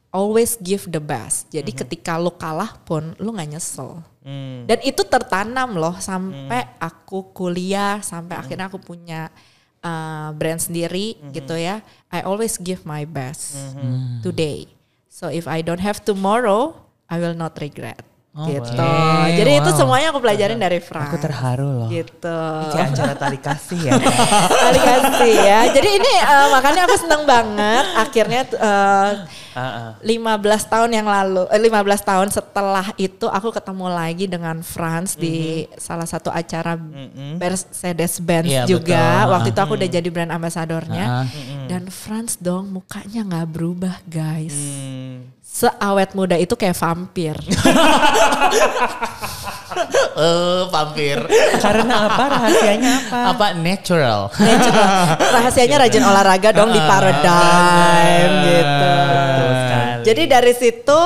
Speaker 3: Always give the best. Jadi ketika lo kalah pun lo nggak nyesel.
Speaker 2: Hmm.
Speaker 3: Dan itu tertanam loh sampai aku kuliah, sampai akhirnya aku punya uh, brand sendiri gitu ya. I always give my best today. So if I don't have tomorrow, I will not regret. Gitu.
Speaker 1: Oke,
Speaker 3: Jadi itu
Speaker 1: wow.
Speaker 3: semuanya aku pelajarin dari Franz.
Speaker 2: Aku terharu loh.
Speaker 3: Gitu.
Speaker 2: Kayak acara tali kasih ya.
Speaker 3: Kali kasih ya. Jadi ini uh, makanya aku seneng banget akhirnya uh,
Speaker 2: ah.
Speaker 3: 15 tahun yang lalu, eh, 15 tahun setelah itu aku ketemu lagi dengan Franz di salah satu acara Mercedes-Benz
Speaker 1: Iya,
Speaker 3: juga.
Speaker 1: betul.
Speaker 3: Waktu itu aku udah jadi brand ambasadornya.
Speaker 1: Ah.
Speaker 3: Dan Franz dong mukanya nggak berubah guys.
Speaker 2: Hmm.
Speaker 3: Seawet muda itu kayak vampir.
Speaker 1: Eh, vampir.
Speaker 2: Karena apa? Rahasianya apa?
Speaker 1: Apa natural?
Speaker 3: Natural. Rahasianya rajin olahraga dong di Paradigm gitu.
Speaker 2: Betul sekali.
Speaker 3: Jadi dari situ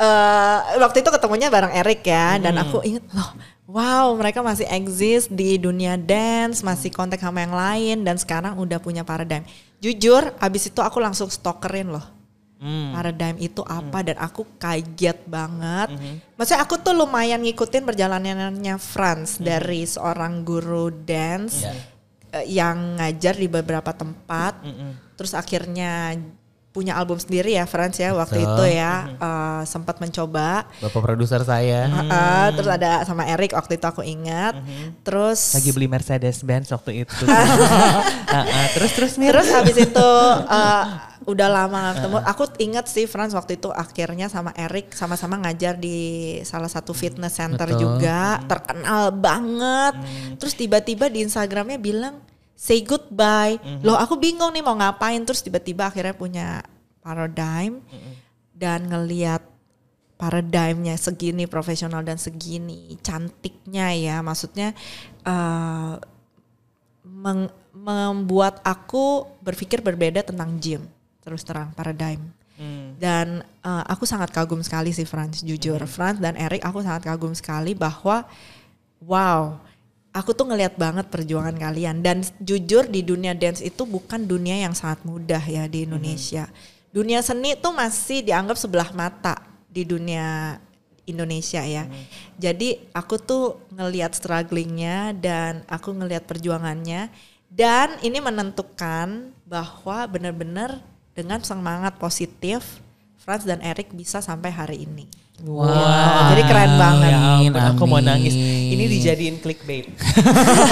Speaker 3: eh, waktu itu ketemunya bareng Erik ya dan aku inget loh wow mereka masih eksis di dunia dance masih kontak sama yang lain dan sekarang udah punya Paradigm. Jujur abis itu aku langsung stalkerin loh.
Speaker 2: Hmm.
Speaker 3: Paradigm itu apa dan aku kaget banget. Maksudnya aku tuh lumayan ngikutin perjalanannya Franz dari seorang guru dance
Speaker 1: Iya.
Speaker 3: eh, yang ngajar di beberapa tempat. Terus akhirnya punya album sendiri ya Franz ya waktu
Speaker 1: Betul.
Speaker 3: itu ya eh, sempat mencoba.
Speaker 1: Bapak produser saya.
Speaker 3: Eh, terus ada sama Erik waktu itu aku ingat. Terus
Speaker 2: Lagi beli Mercedes Benz waktu itu. Ah, ah. Terus terus Mir.
Speaker 3: Terus habis itu eh, udah lama gak ketemu. Aku inget sih Franz waktu itu akhirnya sama Erik sama-sama ngajar di salah satu fitness center
Speaker 1: Betul.
Speaker 3: juga, terkenal banget. Terus tiba-tiba di Instagramnya bilang say goodbye. Loh aku bingung nih mau ngapain. Terus tiba-tiba akhirnya punya paradigm dan ngeliat paradigmnya segini profesional dan segini cantiknya ya. Maksudnya eh, meng- membuat aku berpikir berbeda tentang gym terus terang paradigm.
Speaker 2: Hmm.
Speaker 3: dan eh, aku sangat kagum sekali sih Franz jujur. Franz dan Erik aku sangat kagum sekali bahwa wow aku tuh ngelihat banget perjuangan kalian. Dan jujur di dunia dance itu bukan dunia yang sangat mudah ya di Indonesia. Dunia seni tuh masih dianggap sebelah mata di dunia Indonesia ya. Jadi aku tuh ngelihat strugglingnya dan aku ngelihat perjuangannya. Dan ini menentukan bahwa benar-benar dengan semangat positif Franz dan Erik bisa sampai hari ini.
Speaker 2: Wow.
Speaker 3: Jadi keren banget.
Speaker 2: Ya
Speaker 1: Amin,
Speaker 2: aku mau nangis. Ini dijadiin clickbait.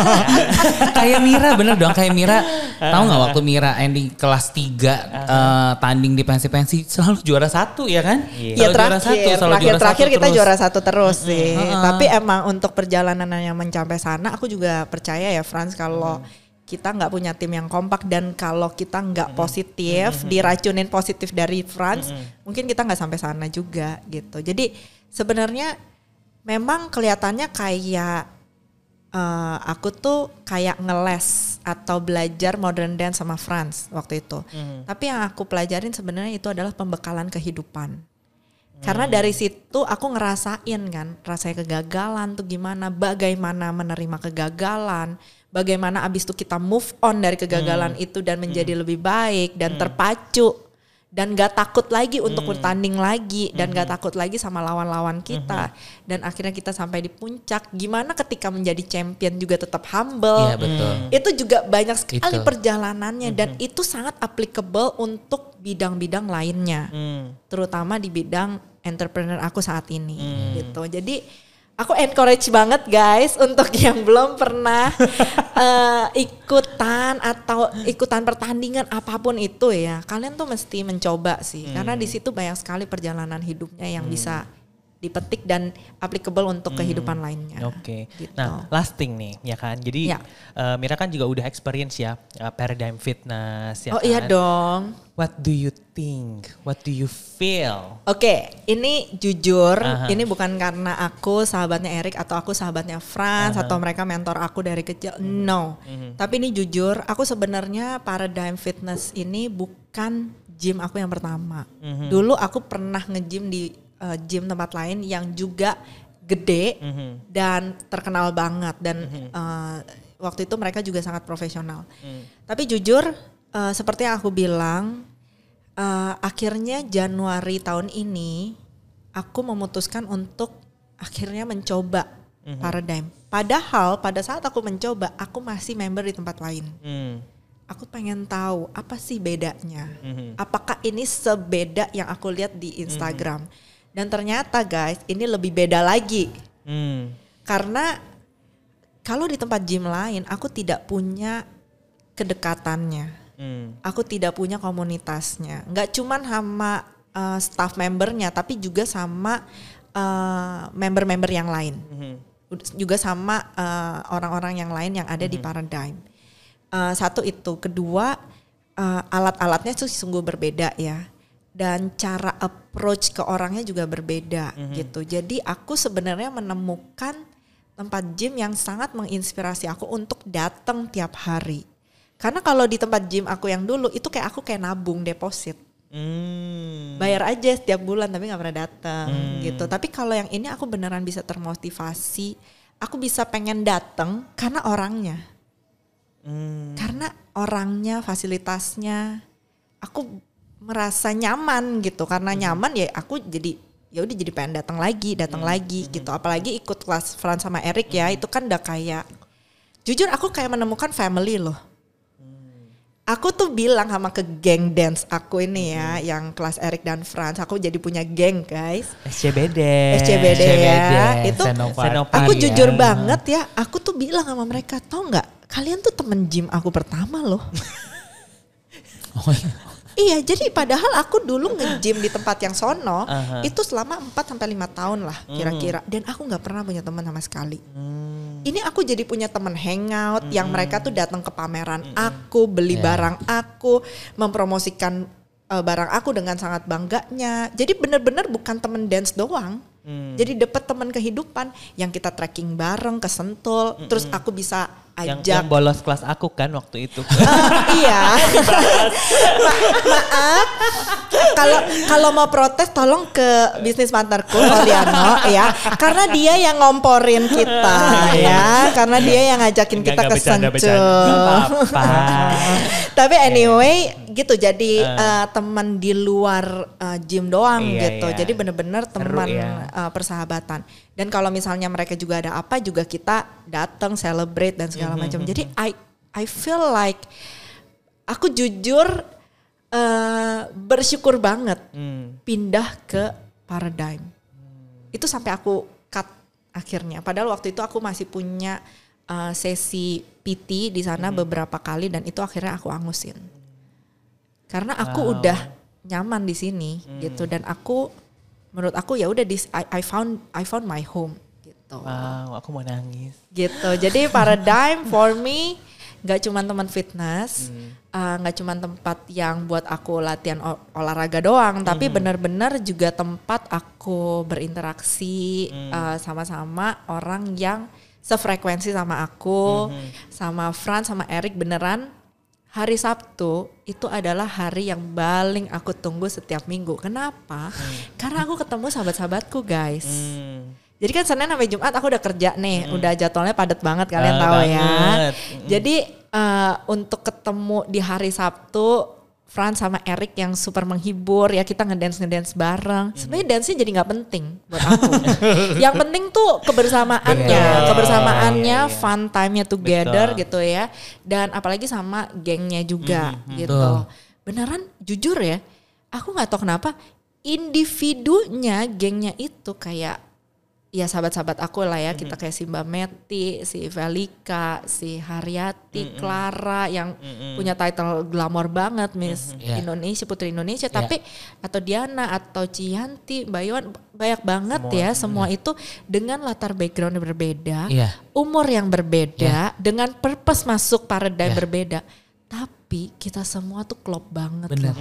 Speaker 1: kayak Mira bener dong kayak Mira Tahu nggak waktu Mira ending kelas 3 eh, tanding di pensi-pensi selalu juara satu ya kan?
Speaker 3: Ya
Speaker 1: Selalu juara
Speaker 3: terakhir,
Speaker 1: satu, selalu
Speaker 3: terakhir,
Speaker 1: juara
Speaker 3: terakhir
Speaker 1: satu
Speaker 3: kita
Speaker 1: terus.
Speaker 3: juara satu terus sih. Tapi emang untuk perjalanan yang mencapai sana, aku juga percaya ya Frans kalau kita nggak punya tim yang kompak dan kalau kita nggak positif, diracunin positif dari Frans, mungkin kita nggak sampai sana juga gitu. Jadi sebenarnya memang kelihatannya kayak eh, aku tuh kayak ngeles atau belajar modern dance sama Franz waktu itu. Tapi yang aku pelajarin sebenarnya itu adalah pembekalan kehidupan. Karena dari situ aku ngerasain kan, rasanya kegagalan tuh gimana, bagaimana menerima kegagalan, bagaimana abis itu kita move on dari kegagalan itu dan menjadi lebih baik dan terpacu dan gak takut lagi untuk bertanding lagi dan gak takut lagi sama lawan-lawan kita dan akhirnya kita sampai di puncak. Gimana ketika menjadi champion juga tetap humble.
Speaker 1: Iya betul.
Speaker 3: Itu juga banyak sekali
Speaker 1: Itu.
Speaker 3: perjalanannya dan itu sangat applicable untuk bidang-bidang lainnya
Speaker 2: Hmm.
Speaker 3: terutama di bidang entrepreneur aku saat ini gitu. Jadi aku encourage banget guys untuk yang belum pernah eh, ikutan atau ikutan pertandingan apa pun itu ya. Kalian tuh mesti mencoba sih karena di situ banyak sekali perjalanan hidupnya yang bisa dipetik dan applicable untuk kehidupan lainnya.
Speaker 2: Oke.
Speaker 3: Gitu.
Speaker 2: Nah, lasting nih, ya kan. Jadi
Speaker 3: Ya.
Speaker 2: eh, Mira kan juga udah experience ya eh, paradigm fitness ya
Speaker 3: oh iya
Speaker 2: kan?
Speaker 3: dong.
Speaker 2: What do you think? What do you feel?
Speaker 3: Oke, ini jujur,
Speaker 2: Aha.
Speaker 3: ini bukan karena aku sahabatnya Erik atau aku sahabatnya Franz atau mereka mentor aku dari kecil. No.
Speaker 2: Mhm.
Speaker 3: Tapi ini jujur, aku sebenarnya paradigm fitness ini bukan gym aku yang pertama.
Speaker 2: Mhm.
Speaker 3: Dulu aku pernah nge-gym di uh, gym tempat lain yang juga gede
Speaker 2: Mhm.
Speaker 3: dan terkenal banget dan uh, waktu itu mereka juga sangat profesional.
Speaker 2: Mhm.
Speaker 3: Tapi jujur, uh, seperti yang aku bilang, uh, akhirnya Januari tahun ini aku memutuskan untuk akhirnya mencoba paradigm. Padahal pada saat aku mencoba, aku masih member di tempat lain.
Speaker 2: Hmm.
Speaker 3: Aku pengen tahu apa sih bedanya.
Speaker 2: Mhm.
Speaker 3: Apakah ini sebeda yang aku lihat di Instagram? Dan ternyata guys, ini lebih beda lagi.
Speaker 2: Hmm.
Speaker 3: Karena kalau di tempat gym lain, aku tidak punya kedekatannya.
Speaker 2: Hmm.
Speaker 3: Aku tidak punya komunitasnya. Nggak cuman sama uh, staff membernya, tapi juga sama uh, member-member yang lain. Ud- Juga sama uh, orang-orang yang lain yang ada di Paradigm. Uh, satu itu, kedua uh, alat-alatnya tuh sungguh berbeda ya. Dan cara approach ke orangnya juga berbeda gitu. Jadi aku sebenarnya menemukan tempat gym yang sangat menginspirasi aku untuk datang tiap hari. Karena kalau di tempat gym aku yang dulu itu kayak aku kayak nabung deposit.
Speaker 2: Hmm.
Speaker 3: Bayar aja setiap bulan tapi nggak pernah datang gitu. Tapi kalau yang ini aku beneran bisa termotivasi. Aku bisa pengen datang karena orangnya.
Speaker 2: Hmm.
Speaker 3: Karena orangnya, fasilitasnya aku merasa nyaman gitu. Karena nyaman ya aku jadi ya udah jadi pengen datang lagi, datang lagi gitu. Apalagi ikut kelas Fran sama Eric ya, itu kan udah kayak jujur aku kayak menemukan family loh. Aku tuh bilang sama ke geng dance aku ini ya, yang kelas Eric dan Franz, aku jadi punya geng guys.
Speaker 2: SCBD.
Speaker 3: SCBD ya, itu
Speaker 1: Senopati.
Speaker 2: Senopati.
Speaker 3: aku
Speaker 2: ya.
Speaker 3: jujur banget ya, aku tuh bilang sama mereka, tau nggak, kalian tuh temen gym aku pertama loh.
Speaker 1: Oh, iya.
Speaker 3: Iya, jadi padahal aku dulu nge-gym di tempat yang sono
Speaker 2: Aha.
Speaker 3: itu selama 4 sampai 5 tahun lah kira-kira dan aku nggak pernah punya teman sama sekali.
Speaker 2: Hmm.
Speaker 3: Ini aku jadi punya teman hangout yang mereka tuh datang ke pameran aku, beli
Speaker 1: Iya.
Speaker 3: barang aku, mempromosikan eh, barang aku dengan sangat bangganya. Jadi bener-bener bukan temen dance doang.
Speaker 2: Hmm.
Speaker 3: Jadi dapat teman kehidupan yang kita trekking bareng ke Sentul, terus aku bisa ajak
Speaker 2: yang bolos kelas aku kan waktu itu.
Speaker 3: Ah, iya. Ma- maaf. Kalau kalau mau protes tolong ke bisnis partnerku Oliano ya. Karena dia yang ngomporin kita ya. Karena dia yang ngajakin kita
Speaker 2: Enggak,
Speaker 3: ke. Tapi anyway gitu jadi eh, teman di luar eh, gym doang
Speaker 2: Iya,
Speaker 3: gitu.
Speaker 2: iya.
Speaker 3: Jadi bener-bener
Speaker 2: Seru
Speaker 3: teman
Speaker 2: ya.
Speaker 3: eh, persahabatan. Dan kalau misalnya mereka juga ada apa juga kita datang celebrate dan segala macam. Jadi I I feel like aku jujur eh, bersyukur banget
Speaker 2: Hmm.
Speaker 3: pindah ke paradigm. Itu sampai aku cut akhirnya. Padahal waktu itu aku masih punya uh, sesi PT di sana beberapa kali dan itu akhirnya aku angusin. Karena aku
Speaker 2: Wow.
Speaker 3: udah nyaman di sini gitu dan aku menurut aku ya udah I, I found I found my home gitu.
Speaker 2: Wow, aku mau nangis.
Speaker 3: Gitu. Jadi paradigm for me nggak cuma teman fitness,
Speaker 2: Hmm.
Speaker 3: uh, nggak cuma tempat yang buat aku latihan ol- olahraga doang,
Speaker 2: Hmm.
Speaker 3: tapi benar-benar juga tempat aku berinteraksi
Speaker 2: Hmm.
Speaker 3: uh, sama-sama orang yang sefrekuensi sama aku,
Speaker 2: Hmm.
Speaker 3: sama Fran, sama Erik beneran. Hari Sabtu itu adalah hari yang paling aku tunggu setiap minggu. Kenapa? Karena aku ketemu sahabat-sahabatku guys.
Speaker 2: Hmm.
Speaker 3: Jadi kan Senin sampai Jumat aku udah kerja nih, udah jadwalnya padat banget kalian
Speaker 2: Ah,
Speaker 3: tahu ya.
Speaker 2: banget. Mm.
Speaker 3: Jadi eh, untuk ketemu di hari Sabtu, Fran sama Erik yang super menghibur ya kita ngedance ngedance bareng. Sebenarnya dance-nya jadi nggak penting buat aku. yang penting tuh kebersamaannya,
Speaker 2: Betul.
Speaker 3: kebersamaannya,
Speaker 2: Iya, iya.
Speaker 3: fun time-nya together
Speaker 2: Betul.
Speaker 3: gitu ya. Dan apalagi sama gengnya juga gitu.
Speaker 1: Betul.
Speaker 3: Beneran jujur ya, aku nggak tahu kenapa individunya gengnya itu kayak ya sahabat-sahabat aku lah ya kita kayak si Mbak Meti, si Velika, si Haryati, Clara yang punya title glamor banget Miss
Speaker 1: Iya.
Speaker 3: Indonesia Putri Indonesia
Speaker 1: Iya.
Speaker 3: tapi atau Diana atau Cianti, Mbak Iwan banyak banget ya semua itu dengan latar background yang berbeda,
Speaker 1: Iya.
Speaker 3: umur yang berbeda, dengan purpose masuk paradigm
Speaker 1: Iya.
Speaker 3: berbeda. Tapi kita semua tuh klop banget
Speaker 1: Bener.
Speaker 3: loh.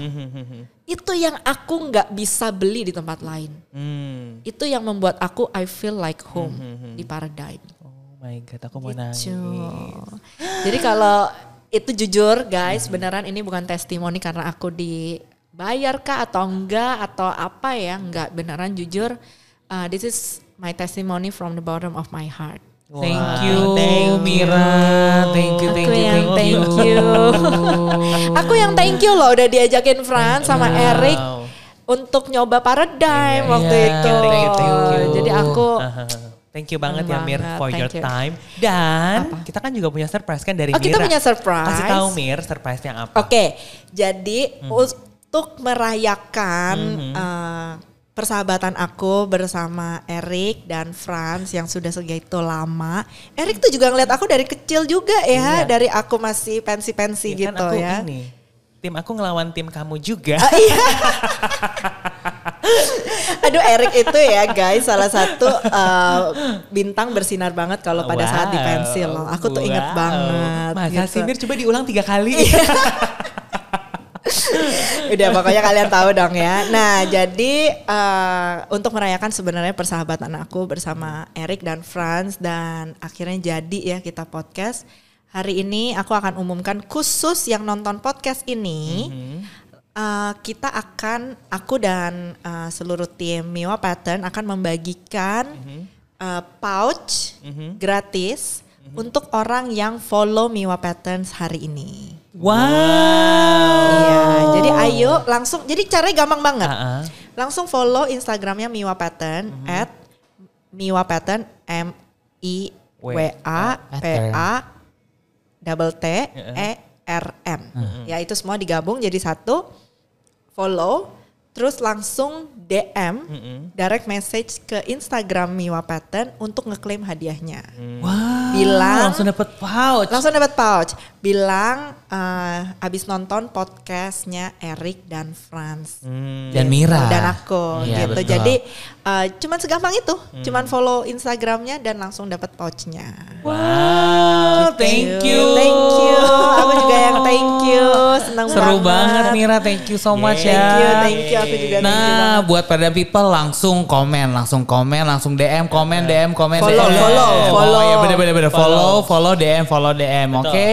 Speaker 3: Itu yang aku nggak bisa beli di tempat lain
Speaker 2: Hmm.
Speaker 3: itu yang membuat aku I feel like home di paradigm.
Speaker 2: Oh my god, aku mau nangis.
Speaker 3: Gitu. Jadi kalau itu jujur guys, beneran ini bukan testimoni karena aku dibayar kah atau enggak atau apa ya, enggak beneran jujur. uh, this is my testimony from the bottom of my heart.
Speaker 1: Thank you,
Speaker 2: thank you.
Speaker 1: Mira. Thank you, thank
Speaker 3: Aku
Speaker 1: you,
Speaker 3: yang
Speaker 1: thank,
Speaker 3: thank
Speaker 1: you.
Speaker 3: Aku yang thank you loh udah diajakin Fran sama Eric untuk nyoba paradigm
Speaker 2: Iya,
Speaker 3: waktu
Speaker 1: iya.
Speaker 3: itu.
Speaker 1: Thank you, thank you.
Speaker 3: Jadi aku
Speaker 2: Thank you banget ya Mir for your
Speaker 3: you.
Speaker 2: time. Dan kita kan juga punya surprise kan dari
Speaker 3: Oh,
Speaker 2: Mira.
Speaker 3: kita punya surprise.
Speaker 2: Kasih tahu Mir surprise-nya apa.
Speaker 3: Oke, jadi
Speaker 2: Hmm.
Speaker 3: untuk merayakan eh, persahabatan aku bersama Erik dan Franz yang sudah segitu lama. Erik tuh juga ngeliat aku dari kecil juga ya,
Speaker 2: Iya.
Speaker 3: dari aku masih pensi-pensi
Speaker 2: Ya
Speaker 3: gitu
Speaker 2: kan aku
Speaker 3: ya.
Speaker 2: ini. Tim aku ngelawan tim kamu juga.
Speaker 3: Aduh Erik itu ya guys salah satu eh, bintang bersinar banget kalau pada saat di pensil. Aku tuh inget
Speaker 2: Wow.
Speaker 3: banget.
Speaker 2: Masa
Speaker 3: gitu.
Speaker 2: sih Mir coba diulang tiga kali.
Speaker 3: Udah pokoknya kalian tahu dong ya. Nah jadi eh, untuk merayakan sebenarnya persahabatan aku bersama Erik dan Franz dan akhirnya jadi ya kita podcast. Hari ini aku akan umumkan khusus yang nonton podcast ini. eh, kita akan aku dan eh, seluruh tim Miwa Pattern akan membagikan eh, pouch gratis untuk orang yang follow Miwa Patterns hari ini.
Speaker 2: Wow.
Speaker 3: Iya, jadi ayo langsung. Jadi caranya gampang banget.
Speaker 2: Ah.
Speaker 3: Langsung follow Instagramnya Miwa Pattern at Miwa Pattern M I W A P A double T E R M. Ya itu semua digabung jadi satu. Follow, terus langsung DM direct message ke Instagram Miwa Pattern untuk ngeklaim hadiahnya.
Speaker 1: Wow.
Speaker 3: Bilang-
Speaker 1: langsung dapat pouch.
Speaker 3: Langsung dapat pouch. Bilang eh, abis nonton podcastnya Erik dan Franz.
Speaker 1: Dan Mira.
Speaker 3: Dan aku
Speaker 1: Iya,
Speaker 3: gitu.
Speaker 1: betul.
Speaker 3: Jadi eh, cuman segampang itu. Cuman follow Instagramnya dan langsung dapat pouchnya.
Speaker 1: Wow, thank you.
Speaker 3: Thank you. Aku juga yang thank you. Senang
Speaker 1: Seru banget Mira, thank you so much
Speaker 3: Thank
Speaker 1: ya.
Speaker 3: you, thank you. Aku juga thank you
Speaker 1: Nah,
Speaker 3: banget.
Speaker 1: buat pada people langsung komen, langsung komen, langsung DM, komen, DM, komen,
Speaker 3: Follow,
Speaker 1: DM.
Speaker 3: follow, follow.
Speaker 1: Oh, ya bener bener bener follow,
Speaker 2: Follow.
Speaker 1: follow DM, follow DM, oke?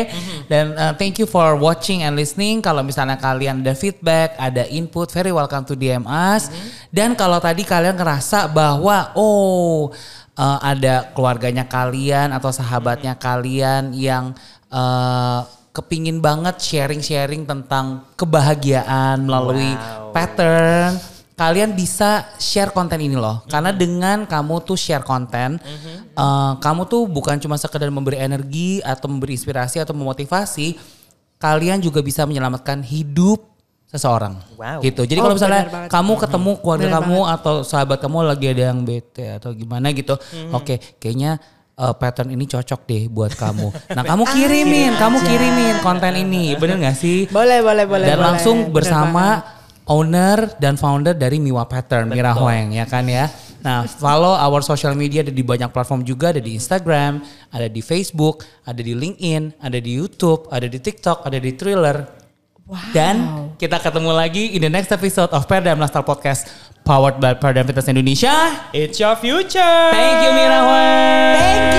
Speaker 1: Dan uh, thank you for watching and listening. Kalau misalnya kalian ada feedback, ada input, very welcome to DM us. Dan kalau tadi kalian ngerasa bahwa oh uh, ada keluarganya kalian atau sahabatnya kalian yang uh, kepingin banget sharing-sharing tentang kebahagiaan melalui
Speaker 2: Wow.
Speaker 1: pattern kalian bisa share konten ini loh karena dengan kamu tuh share konten eh, kamu tuh bukan cuma sekedar memberi energi atau memberi inspirasi atau memotivasi kalian juga bisa menyelamatkan hidup seseorang
Speaker 2: Wow.
Speaker 1: gitu jadi
Speaker 3: Oh,
Speaker 1: kalau misalnya
Speaker 3: banget.
Speaker 1: kamu ketemu keluarga
Speaker 3: Benar
Speaker 1: kamu atau sahabat kamu lagi ada yang bete atau gimana gitu oke kayaknya uh, pattern ini cocok deh buat kamu. Nah kamu kirimin, kamu kirimin konten ini, bener gak sih?
Speaker 3: Boleh, boleh, boleh.
Speaker 1: Dan
Speaker 3: boleh.
Speaker 1: langsung
Speaker 3: Bener
Speaker 1: bersama
Speaker 3: banget.
Speaker 1: owner dan founder dari Miwa Pattern, Mira Huang ya kan ya. Nah, follow our social media ada di banyak platform juga, ada di Instagram, ada di Facebook, ada di LinkedIn, ada di YouTube, ada di TikTok, ada di Thriller. Dan kita ketemu lagi in the next episode of Perdam Lifestyle Podcast powered by Perdam Fitness Indonesia.
Speaker 2: It's your future.
Speaker 1: Thank you Mira Huang.
Speaker 3: Thank